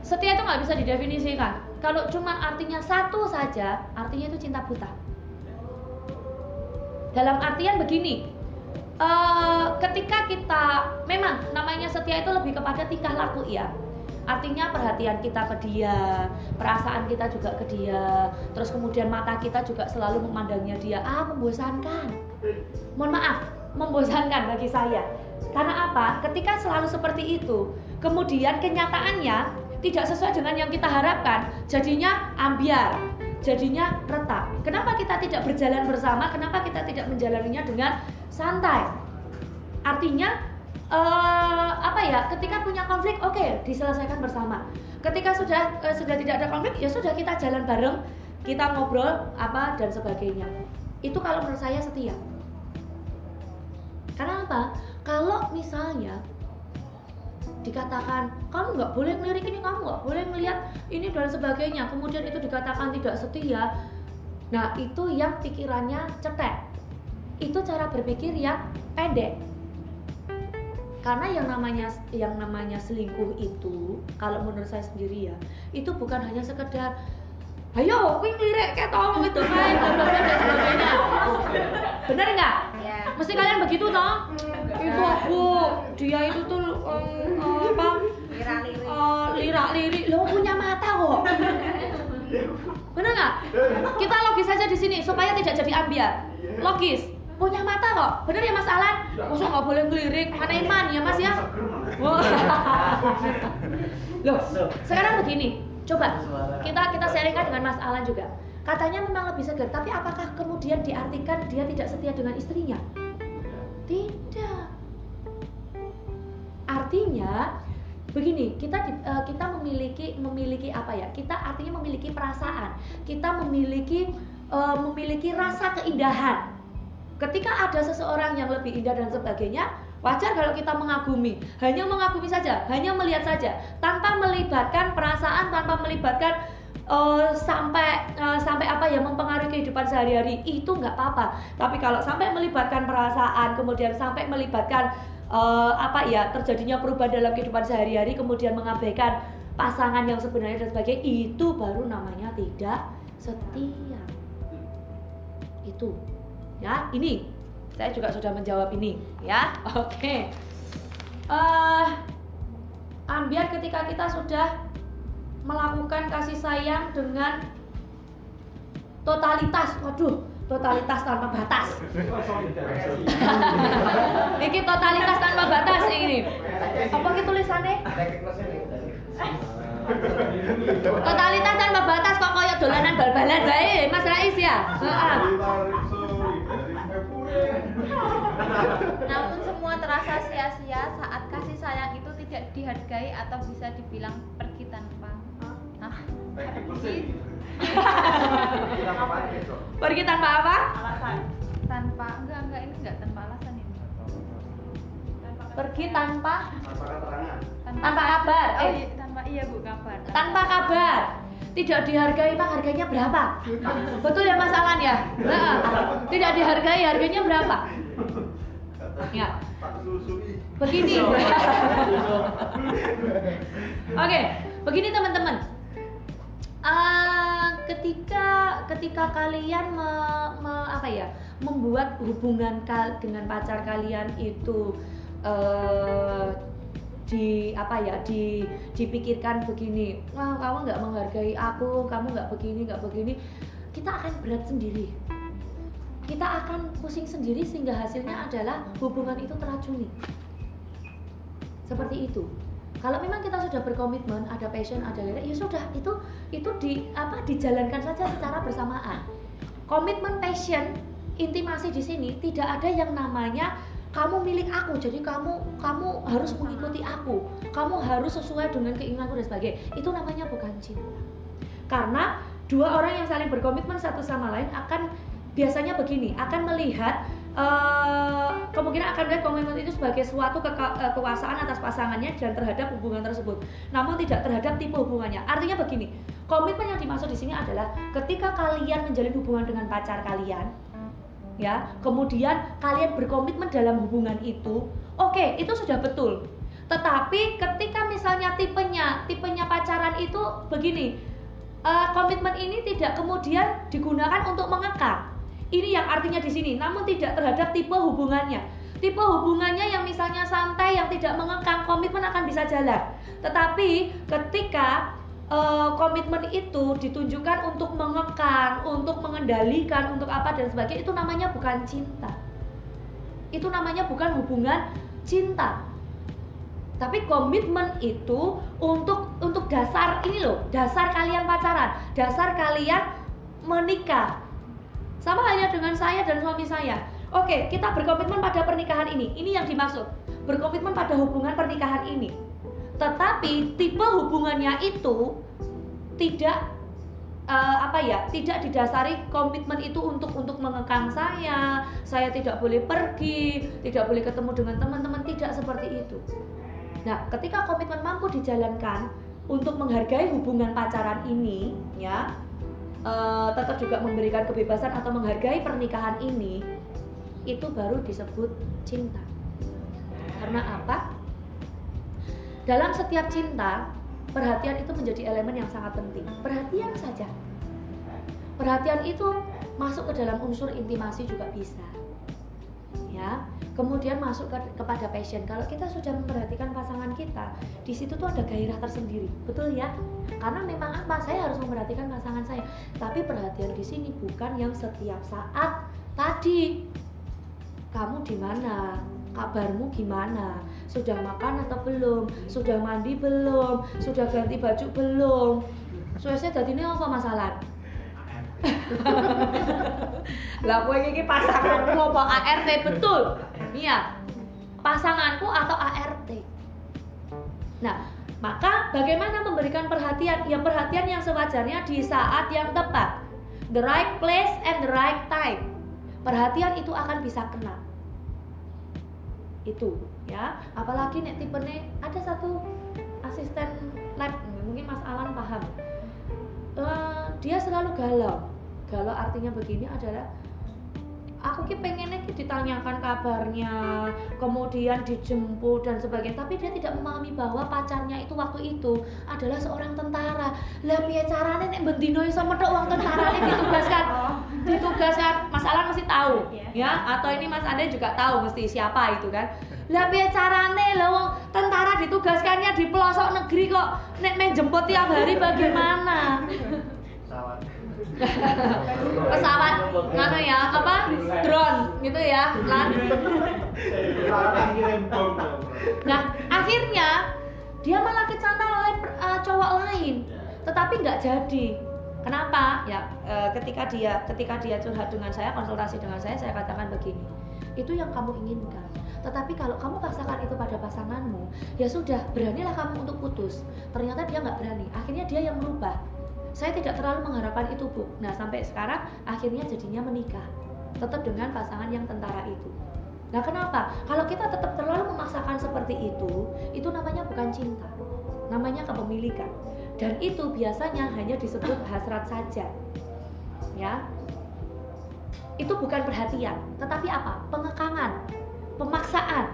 setia itu nggak bisa didefinisikan. Kalau cuma artinya satu saja, artinya itu cinta buta. Dalam artian begini, eh, ketika kita memang namanya setia itu lebih kepada tingkah laku ya. Artinya perhatian kita ke dia, perasaan kita juga ke dia, terus kemudian mata kita juga selalu memandangnya dia. Ah, membosankan. Mohon maaf, membosankan bagi saya. Karena apa? Ketika selalu seperti itu, kemudian kenyataannya tidak sesuai dengan yang kita harapkan, jadinya ambiar, jadinya retak. Kenapa kita tidak berjalan bersama? Kenapa kita tidak menjalaninya dengan santai? Artinya eh, apa ya? Ketika punya konflik, oke, diselesaikan bersama. Ketika sudah eh, sudah tidak ada konflik, ya sudah kita jalan bareng, kita ngobrol apa dan sebagainya. Itu kalau menurut saya setia. Karena apa? Kalau misalnya dikatakan kamu nggak boleh ngelirik ini kamu nggak boleh ngelihat ini dan sebagainya kemudian itu dikatakan tidak setia nah itu yang pikirannya cetek itu cara berpikir yang pendek karena yang namanya yang namanya selingkuh itu kalau menurut saya sendiri ya itu bukan hanya sekedar ayo wing lirik kayak tolong itu kan dan sebagainya. Bener nggak? Ya mesti kalian begitu toh? Itu aku dia itu tuh eh, eh, apa? Lirik eh, lirak-lirik lo punya mata kok. Bener nggak? Kita logis saja di sini supaya tidak jadi ambiar. Logis punya mata kok? Bener ya mas Alan? Masa nggak boleh ngelirik? Mana iman ya mas ya? loh sekarang begini. Coba kita kita sharingkan dengan mas Alan juga. Katanya memang lebih segar tapi apakah kemudian diartikan dia tidak setia dengan istrinya? Tidak. Artinya begini kita di- eh, kita memiliki memiliki apa ya? Kita artinya memiliki perasaan. Kita memiliki eh, memiliki rasa keindahan ketika ada seseorang yang lebih indah dan sebagainya wajar kalau kita mengagumi. Hanya mengagumi saja hanya melihat saja. Tanpa melibatkan perasaan tanpa melibatkan eh, sampai eh, sampai apa ya mempengaruhi kehidupan sehari-hari itu nggak apa-apa. Tapi kalau sampai melibatkan perasaan kemudian sampai melibatkan eh, apa ya terjadinya perubahan dalam kehidupan sehari-hari kemudian mengabaikan pasangan yang sebenarnya dan sebagainya itu baru namanya tidak setia. Itu ya ini. Saya juga sudah menjawab ini ya. Oke. Eh ambiar ketika kita sudah melakukan kasih sayang dengan totalitas. Waduh totalitas tanpa batas. Ini totalitas tanpa batas ini. Apa gitu tulisannya? Totalitas tanpa batas kok kayak dolanan bal-balan. Bae Mas Rais ya? Heeh. Namun semua terasa sia-sia saat kasih sayang itu tidak dihargai atau bisa dibilang pergi tanpa Hah? pergi tanpa apa? Alasan. Tanpa enggak enggak ini enggak tanpa alasan ini. Pergi tanpa? Tanpa, Tanpa kabar, oh, eh. iya, tanpa iya bu kabar. Tanpa kabar tidak dihargai pak harganya berapa? Betul ya Mas Alan ya? Tidak dihargai harganya berapa? Ya. Begini. Oke begini teman-teman. Eh, ketika ketika kalian me- me- apa ya membuat hubungan kal- dengan pacar kalian itu eh di apa ya di dipikirkan begini wah kamu nggak menghargai aku kamu nggak begini nggak begini. Kita akan berat sendiri. Kita akan pusing sendiri sehingga hasilnya adalah hubungan itu teracuni. Seperti itu. Kalau memang kita sudah berkomitmen ada passion ada lirik ya sudah itu itu di apa dijalankan saja secara bersamaan. Komitmen passion intimasi di sini tidak ada yang namanya kamu milik aku jadi kamu kamu harus mengikuti aku. Kamu harus sesuai dengan keinginanku dan sebagainya. Itu namanya bukan cinta. Karena dua orang yang saling berkomitmen satu sama lain akan biasanya begini akan melihat eh, kemungkinan akan melihat komitmen itu sebagai suatu eh, kekuasaan atas pasangannya dan terhadap hubungan tersebut. Namun tidak terhadap tipe hubungannya. Artinya begini komitmen yang dimaksud di sini adalah ketika kalian menjalin hubungan dengan pacar kalian ya. Kemudian kalian berkomitmen dalam hubungan itu oke itu sudah betul. Tetapi ketika misalnya tipenya tipenya pacaran itu begini eh, komitmen ini tidak kemudian digunakan untuk mengekang. Ini yang artinya di sini namun tidak terhadap tipe hubungannya. Tipe hubungannya yang misalnya santai yang tidak mengekang komitmen akan bisa jalan. Tetapi ketika eh, komitmen itu ditunjukkan untuk mengekang, untuk mengendalikan, untuk apa dan sebagainya itu namanya bukan cinta. Itu namanya bukan hubungan cinta. Tapi komitmen itu untuk untuk dasar ini loh, dasar kalian pacaran, dasar kalian menikah. Sama halnya dengan saya dan suami saya. Oke, kita berkomitmen pada pernikahan ini. Ini yang dimaksud. Berkomitmen pada hubungan pernikahan ini. Tetapi tipe hubungannya itu tidak eh, apa ya tidak didasari komitmen itu untuk untuk mengekang saya saya tidak boleh pergi tidak boleh ketemu dengan teman-teman tidak seperti itu Nah, ketika komitmen mampu dijalankan untuk menghargai hubungan pacaran ini, ya, eh, tetap juga memberikan kebebasan atau menghargai pernikahan ini, itu baru disebut cinta. Karena apa? Dalam setiap cinta, perhatian itu menjadi elemen yang sangat penting. Perhatian saja. Perhatian itu masuk ke dalam unsur intimasi juga bisa. Ya. Kemudian masuk ke, kepada passion. Kalau kita sudah memperhatikan pasangan kita, di situ tuh ada gairah tersendiri. Betul ya? Karena memang apa? Saya harus memperhatikan pasangan saya. Tapi perhatian di sini bukan yang setiap saat tadi kamu di mana? Kabarmu gimana? Sudah makan atau belum? Sudah mandi belum? Sudah ganti baju belum? Suasanya tadi ini apa masalah? lah kowe iki pasanganku apa ART betul? Iya. Pasanganku atau ART. Nah, maka bagaimana memberikan perhatian? Ya perhatian yang sewajarnya di saat yang tepat. The right place and the right time. Perhatian itu akan bisa kena. Itu ya. Apalagi nek tipenya ada satu asisten lab mungkin Mas Alan paham. Eh, dia selalu galau. Galau artinya begini adalah aku ki pengennya ki ditanyakan kabarnya, kemudian dijemput dan sebagainya, tapi dia tidak memahami bahwa pacarnya itu waktu itu adalah seorang tentara. Lah piye carane nek bendino iso methuk wong tentarane ditugaskan? Ditugaskan, Mas Alan mesti tahu, ya? Atau ini Mas Ade juga tahu mesti siapa itu kan? Lah piye carane wong tentara ditugaskannya di pelosok negeri kok nek main jemput tiap hari bagaimana? pesawat nganu ya apa? Drone gitu ya lan nah akhirnya dia malah kecantol oleh uh, cowok lain. Tetapi nggak jadi. Kenapa? Ya uh, ketika dia ketika dia curhat dengan saya konsultasi dengan saya saya katakan begini. Itu yang kamu inginkan. Tetapi kalau kamu paksakan itu pada pasanganmu ya sudah beranilah kamu untuk putus. Ternyata dia nggak berani. Akhirnya dia yang merubah saya tidak terlalu mengharapkan itu bu. Nah sampai sekarang akhirnya jadinya menikah tetap dengan pasangan yang tentara itu. Nah kenapa? Kalau kita tetap terlalu memaksakan seperti itu itu namanya bukan cinta namanya kepemilikan. Dan itu biasanya hanya disebut hasrat saja ya. Itu bukan perhatian tetapi apa? Pengekangan pemaksaan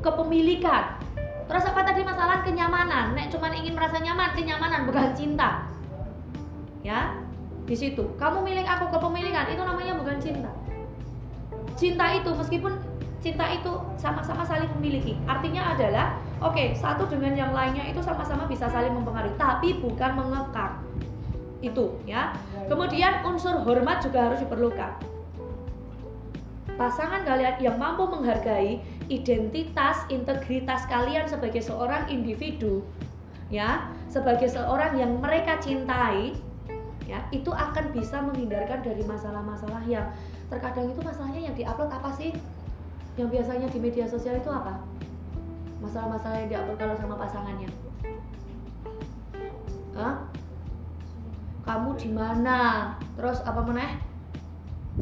kepemilikan. Terus apa tadi masalah kenyamanan? Nek cuman ingin merasa nyaman kenyamanan bukan cinta ya? Di situ. Kamu milik aku kepemilikan itu namanya bukan cinta. Cinta itu meskipun cinta itu sama-sama saling memiliki. Artinya adalah oke okay, satu dengan yang lainnya itu sama-sama bisa saling mempengaruhi tapi bukan mengekang. Itu ya. Kemudian unsur hormat juga harus diperlukan. Pasangan kalian yang mampu menghargai identitas integritas kalian sebagai seorang individu ya sebagai seorang yang mereka cintai ya itu akan bisa menghindarkan dari masalah-masalah yang terkadang itu masalahnya yang diupload apa sih? Yang biasanya di media sosial itu apa? Masalah-masalah yang diupload kalau sama pasangannya. Hah? kamu di mana? Terus apa meneh?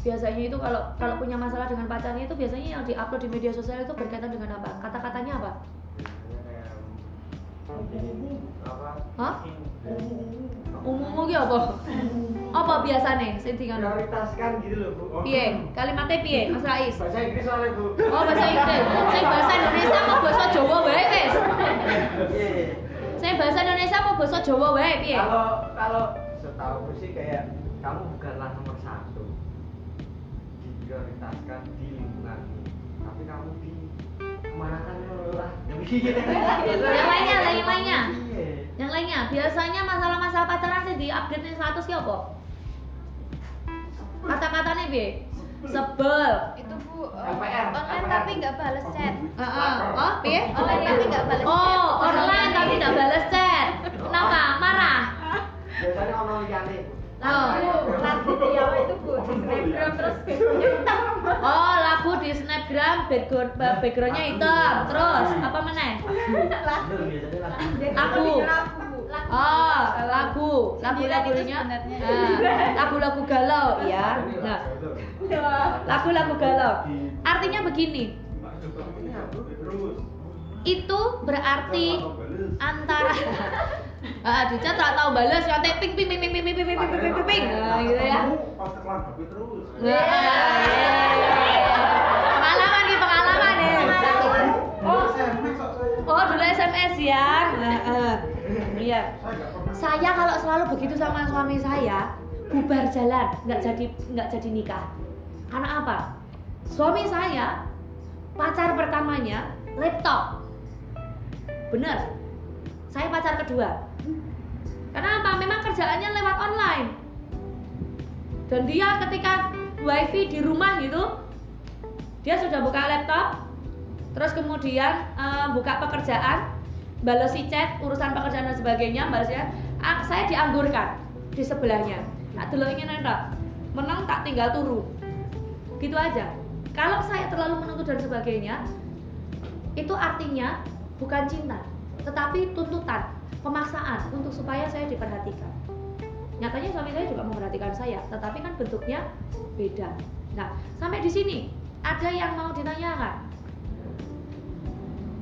Biasanya itu kalau kalau punya masalah dengan pacarnya itu biasanya yang diupload di media sosial itu berkaitan dengan apa? Kata-katanya apa Hah? umum ki apa? Apa biasanya sing dikan prioritaskan gitu loh bu. Piye? Kalimatnya piye Mas Rais? Bahasa Inggris soalnya bu. Oh bahasa Inggris. Saya bahasa Indonesia mau bahasa Jawa wae wis? Saya bahasa Indonesia mau bahasa Jawa wae piye? Kalau kalau setahu sih kayak kamu bukanlah nomor satu diprioritaskan di lingkunganmu tapi kamu di ke mana kan lah. Yang lainnya lah yang lainnya. yang lainnya biasanya masalah-masalah pacaran sih di update nih status ki apa? Kata-katanya piye? Sebel. Itu bu eh, LPR, online tapi nggak balas chat. Heeh. oh piye? Online tapi nggak balas chat. Oh online tapi nggak balas chat. Kenapa? Marah? Biasanya ono oh lagu dia itu bu di snapgram terus backgroundnya oh lagu di snapgram background backgroundnya hitam. terus apa meneh? Lagu. Aku. lagu Oh, lagu, lagu-lagunya, Sembilan itu nah, lagu-lagu galau, ya. Nah, lagu-lagu galau. Artinya begini, itu berarti antara ah dicat tak tahu balas yang ping ping ping ping ping ping ping ping ping ping ping Nah, gitu ya Pas tekelan babi terus. pengalaman nih pengalaman ya Oh, oh dulu SMS ya Nah, eh. iya saya kalau selalu begitu sama suami saya bubar jalan nggak jadi nggak jadi nikah karena apa suami saya pacar pertamanya laptop bener saya pacar kedua karena apa memang kerjaannya lewat online. Dan dia ketika wifi di rumah gitu dia sudah buka laptop terus kemudian eh, buka pekerjaan balesi chat urusan pekerjaan dan sebagainya balasnya ah, saya dianggurkan di sebelahnya. Nah dulu ingin nenda menang tak tinggal turu. Gitu aja. Kalau saya terlalu menuntut dan sebagainya itu artinya bukan cinta tetapi tuntutan pemaksaan untuk supaya saya diperhatikan. Nyatanya suami saya juga memperhatikan saya tetapi kan bentuknya beda. Nah sampai di sini ada yang mau ditanyakan?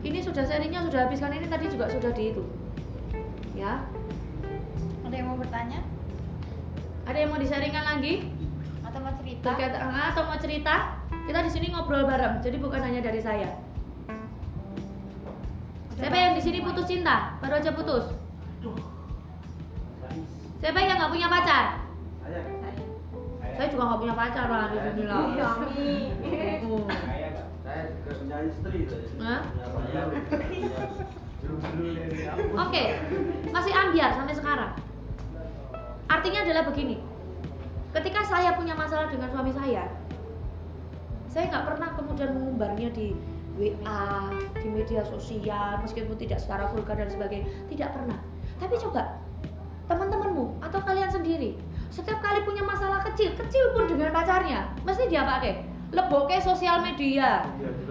Ini sudah serinya sudah habis kan ini tadi juga sudah di itu. Ya. Ada yang mau bertanya? Ada yang mau disaringkan lagi? Atau mau cerita? ah, atau mau cerita? Kita di sini ngobrol bareng jadi bukan hanya dari saya siapa yang di sini putus cinta? Baru aja putus? Siapa yang nggak punya pacar? Saya. juga nggak punya pacar lah di sini lah saya juga punya istri Oke, masih ambiar sampai sekarang. Artinya adalah begini. Ketika saya punya masalah dengan suami saya, saya nggak pernah kemudian mengumbarnya di WA, di media sosial, meskipun tidak secara vulgar dan sebagainya, tidak pernah. Tapi coba teman-temanmu atau kalian sendiri, setiap kali punya masalah kecil, kecil pun dengan pacarnya, mesti dia pakai leboke sosial media,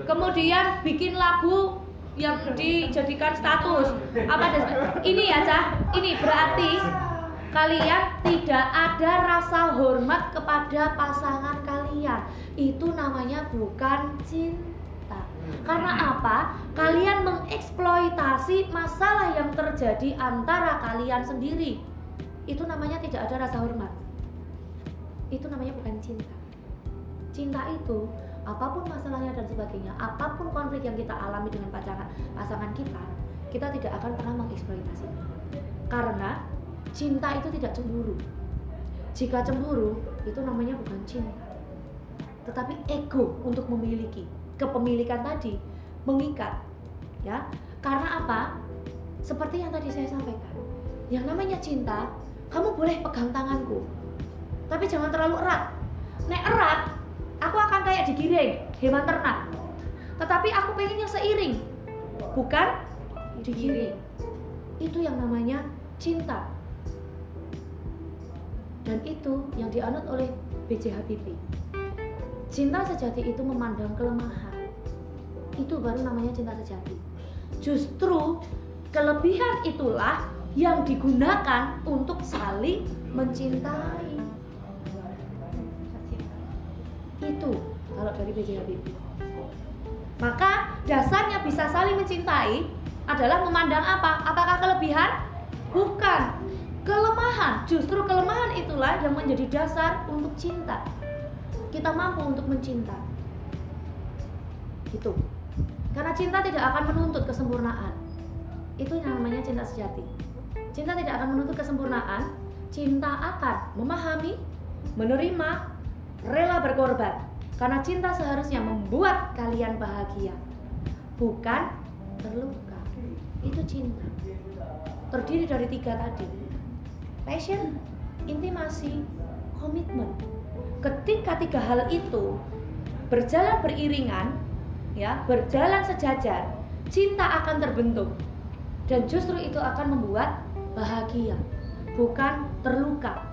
kemudian bikin lagu yang dijadikan status. Apa sebagainya. ini ya cah ini berarti kalian tidak ada rasa hormat kepada pasangan kalian. Itu namanya bukan cinta karena apa? Kalian mengeksploitasi masalah yang terjadi antara kalian sendiri. Itu namanya tidak ada rasa hormat. Itu namanya bukan cinta. Cinta itu apa pun masalahnya dan sebagainya apa pun konflik yang kita alami dengan pasangan pasangan kita kita tidak akan pernah mengeksploitasinya karena cinta itu tidak cemburu. Jika cemburu itu namanya bukan cinta. Tetapi ego untuk memiliki kepemilikan tadi mengikat ya. Karena apa? Seperti yang tadi saya sampaikan yang namanya cinta kamu boleh pegang tanganku tapi jangan terlalu erat. Nek erat aku akan kayak digiring hewan ternak. Tetapi aku pengennya seiring bukan digiring. Itu yang namanya cinta. Dan itu yang dianut oleh B.J. Habibie. Cinta sejati itu memandang kelemahan itu baru namanya cinta sejati justru kelebihan itulah yang digunakan untuk saling mencintai itu kalau dari B.J. Habibie maka dasarnya bisa saling mencintai adalah memandang apa? Apakah kelebihan? Bukan kelemahan. Justru kelemahan itulah yang menjadi dasar untuk cinta. Kita mampu untuk mencinta. Itu. Karena cinta tidak akan menuntut kesempurnaan. Itu yang namanya cinta sejati. Cinta tidak akan menuntut kesempurnaan. Cinta akan memahami, menerima, rela berkorban. Karena cinta seharusnya membuat kalian bahagia, bukan terluka. Itu cinta. Terdiri dari tiga tadi. Passion, intimasi, komitmen. Ketika tiga hal itu berjalan beriringan, ya, berjalan sejajar, cinta akan terbentuk. Dan justru itu akan membuat bahagia, bukan terluka.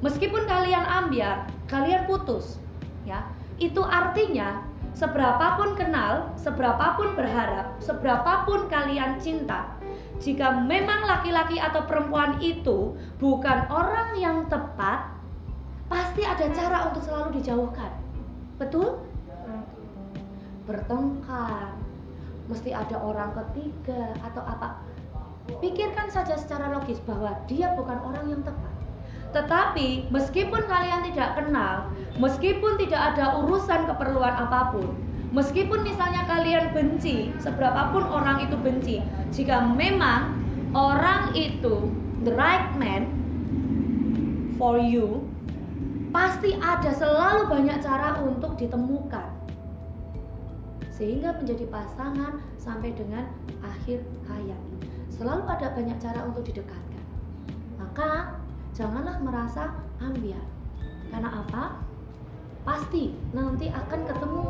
Meskipun kalian ambiar, kalian putus, ya. Itu artinya seberapapun kenal, seberapapun berharap, seberapapun kalian cinta, jika memang laki-laki atau perempuan itu bukan orang yang tepat, pasti ada cara untuk selalu dijauhkan. Betul? Bertengkar, mesti ada orang ketiga atau apa. Pikirkan saja secara logis bahwa dia bukan orang yang tepat. Tetapi meskipun kalian tidak kenal, meskipun tidak ada urusan keperluan apa pun, meskipun misalnya kalian benci, seberapapun orang itu benci, jika memang orang itu the right man for you, pasti ada selalu banyak cara untuk ditemukan sehingga menjadi pasangan sampai dengan akhir hayat. Selalu ada banyak cara untuk didekatkan. Maka janganlah merasa ambiar. Karena apa? Pasti nanti akan ketemu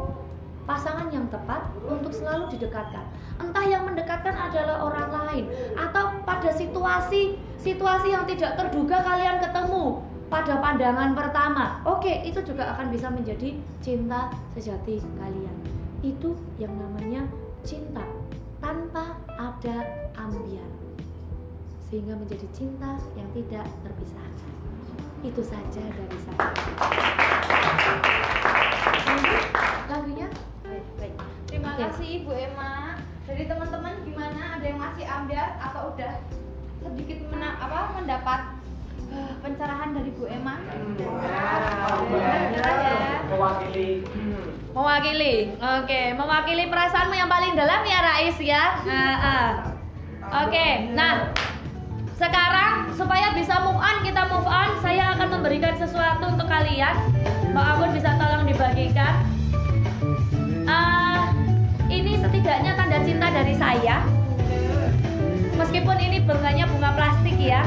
pasangan yang tepat untuk selalu didekatkan. Entah yang mendekatkan adalah orang lain atau pada situasi situasi yang tidak terduga kalian ketemu pada pandangan pertama. Oke, itu juga akan bisa menjadi cinta sejati kalian. Itu yang namanya cinta tanpa ada ambiar. Sehingga menjadi cinta yang tidak terpisahkan. Itu saja dari saya. Lanjut, lagunya Baik, baik. Terima Oke. kasih Ibu Emma. Dari teman-teman gimana? Ada yang masih ambiar atau udah sedikit mena- apa mendapat pencerahan dari Bu Emma? Ya. mewakili mewakili oke mewakili perasaanmu yang paling dalam ya Rais ya Nah, ah. oke nah sekarang supaya bisa move on kita move on saya akan memberikan sesuatu untuk kalian Mbak Agun bisa tolong dibagikan Ah, ini setidaknya tanda cinta dari saya meskipun ini bunganya bunga plastik ya.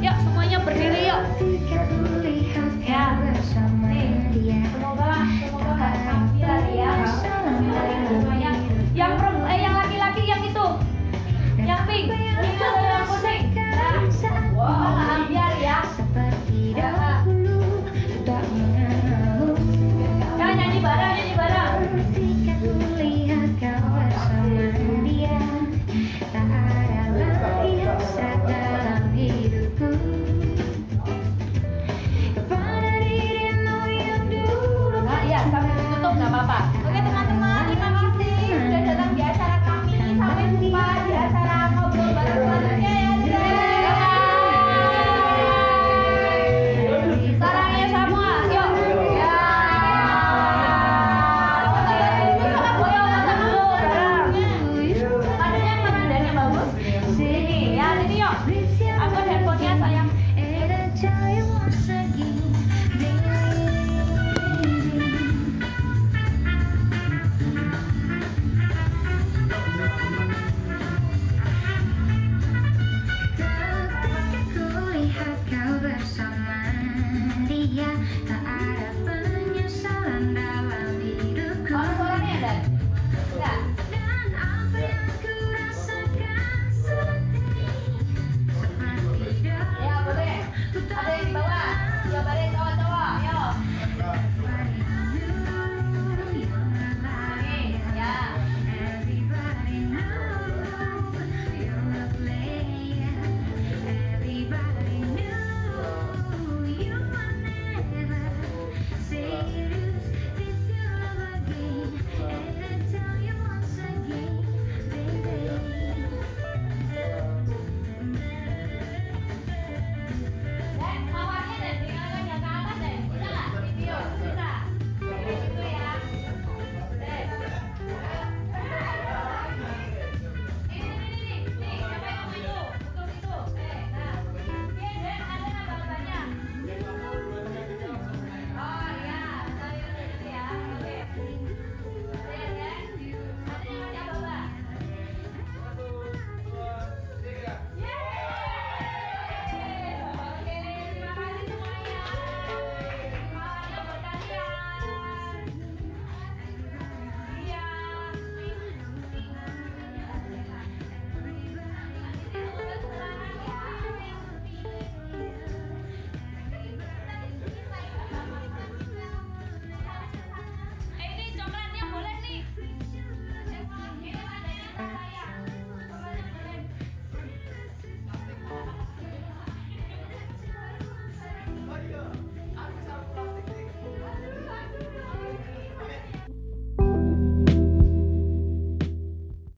Yuk semuanya berdiri yuk. Ya. ya. Yang perempuan eh yang laki-laki yang itu. Yang pink.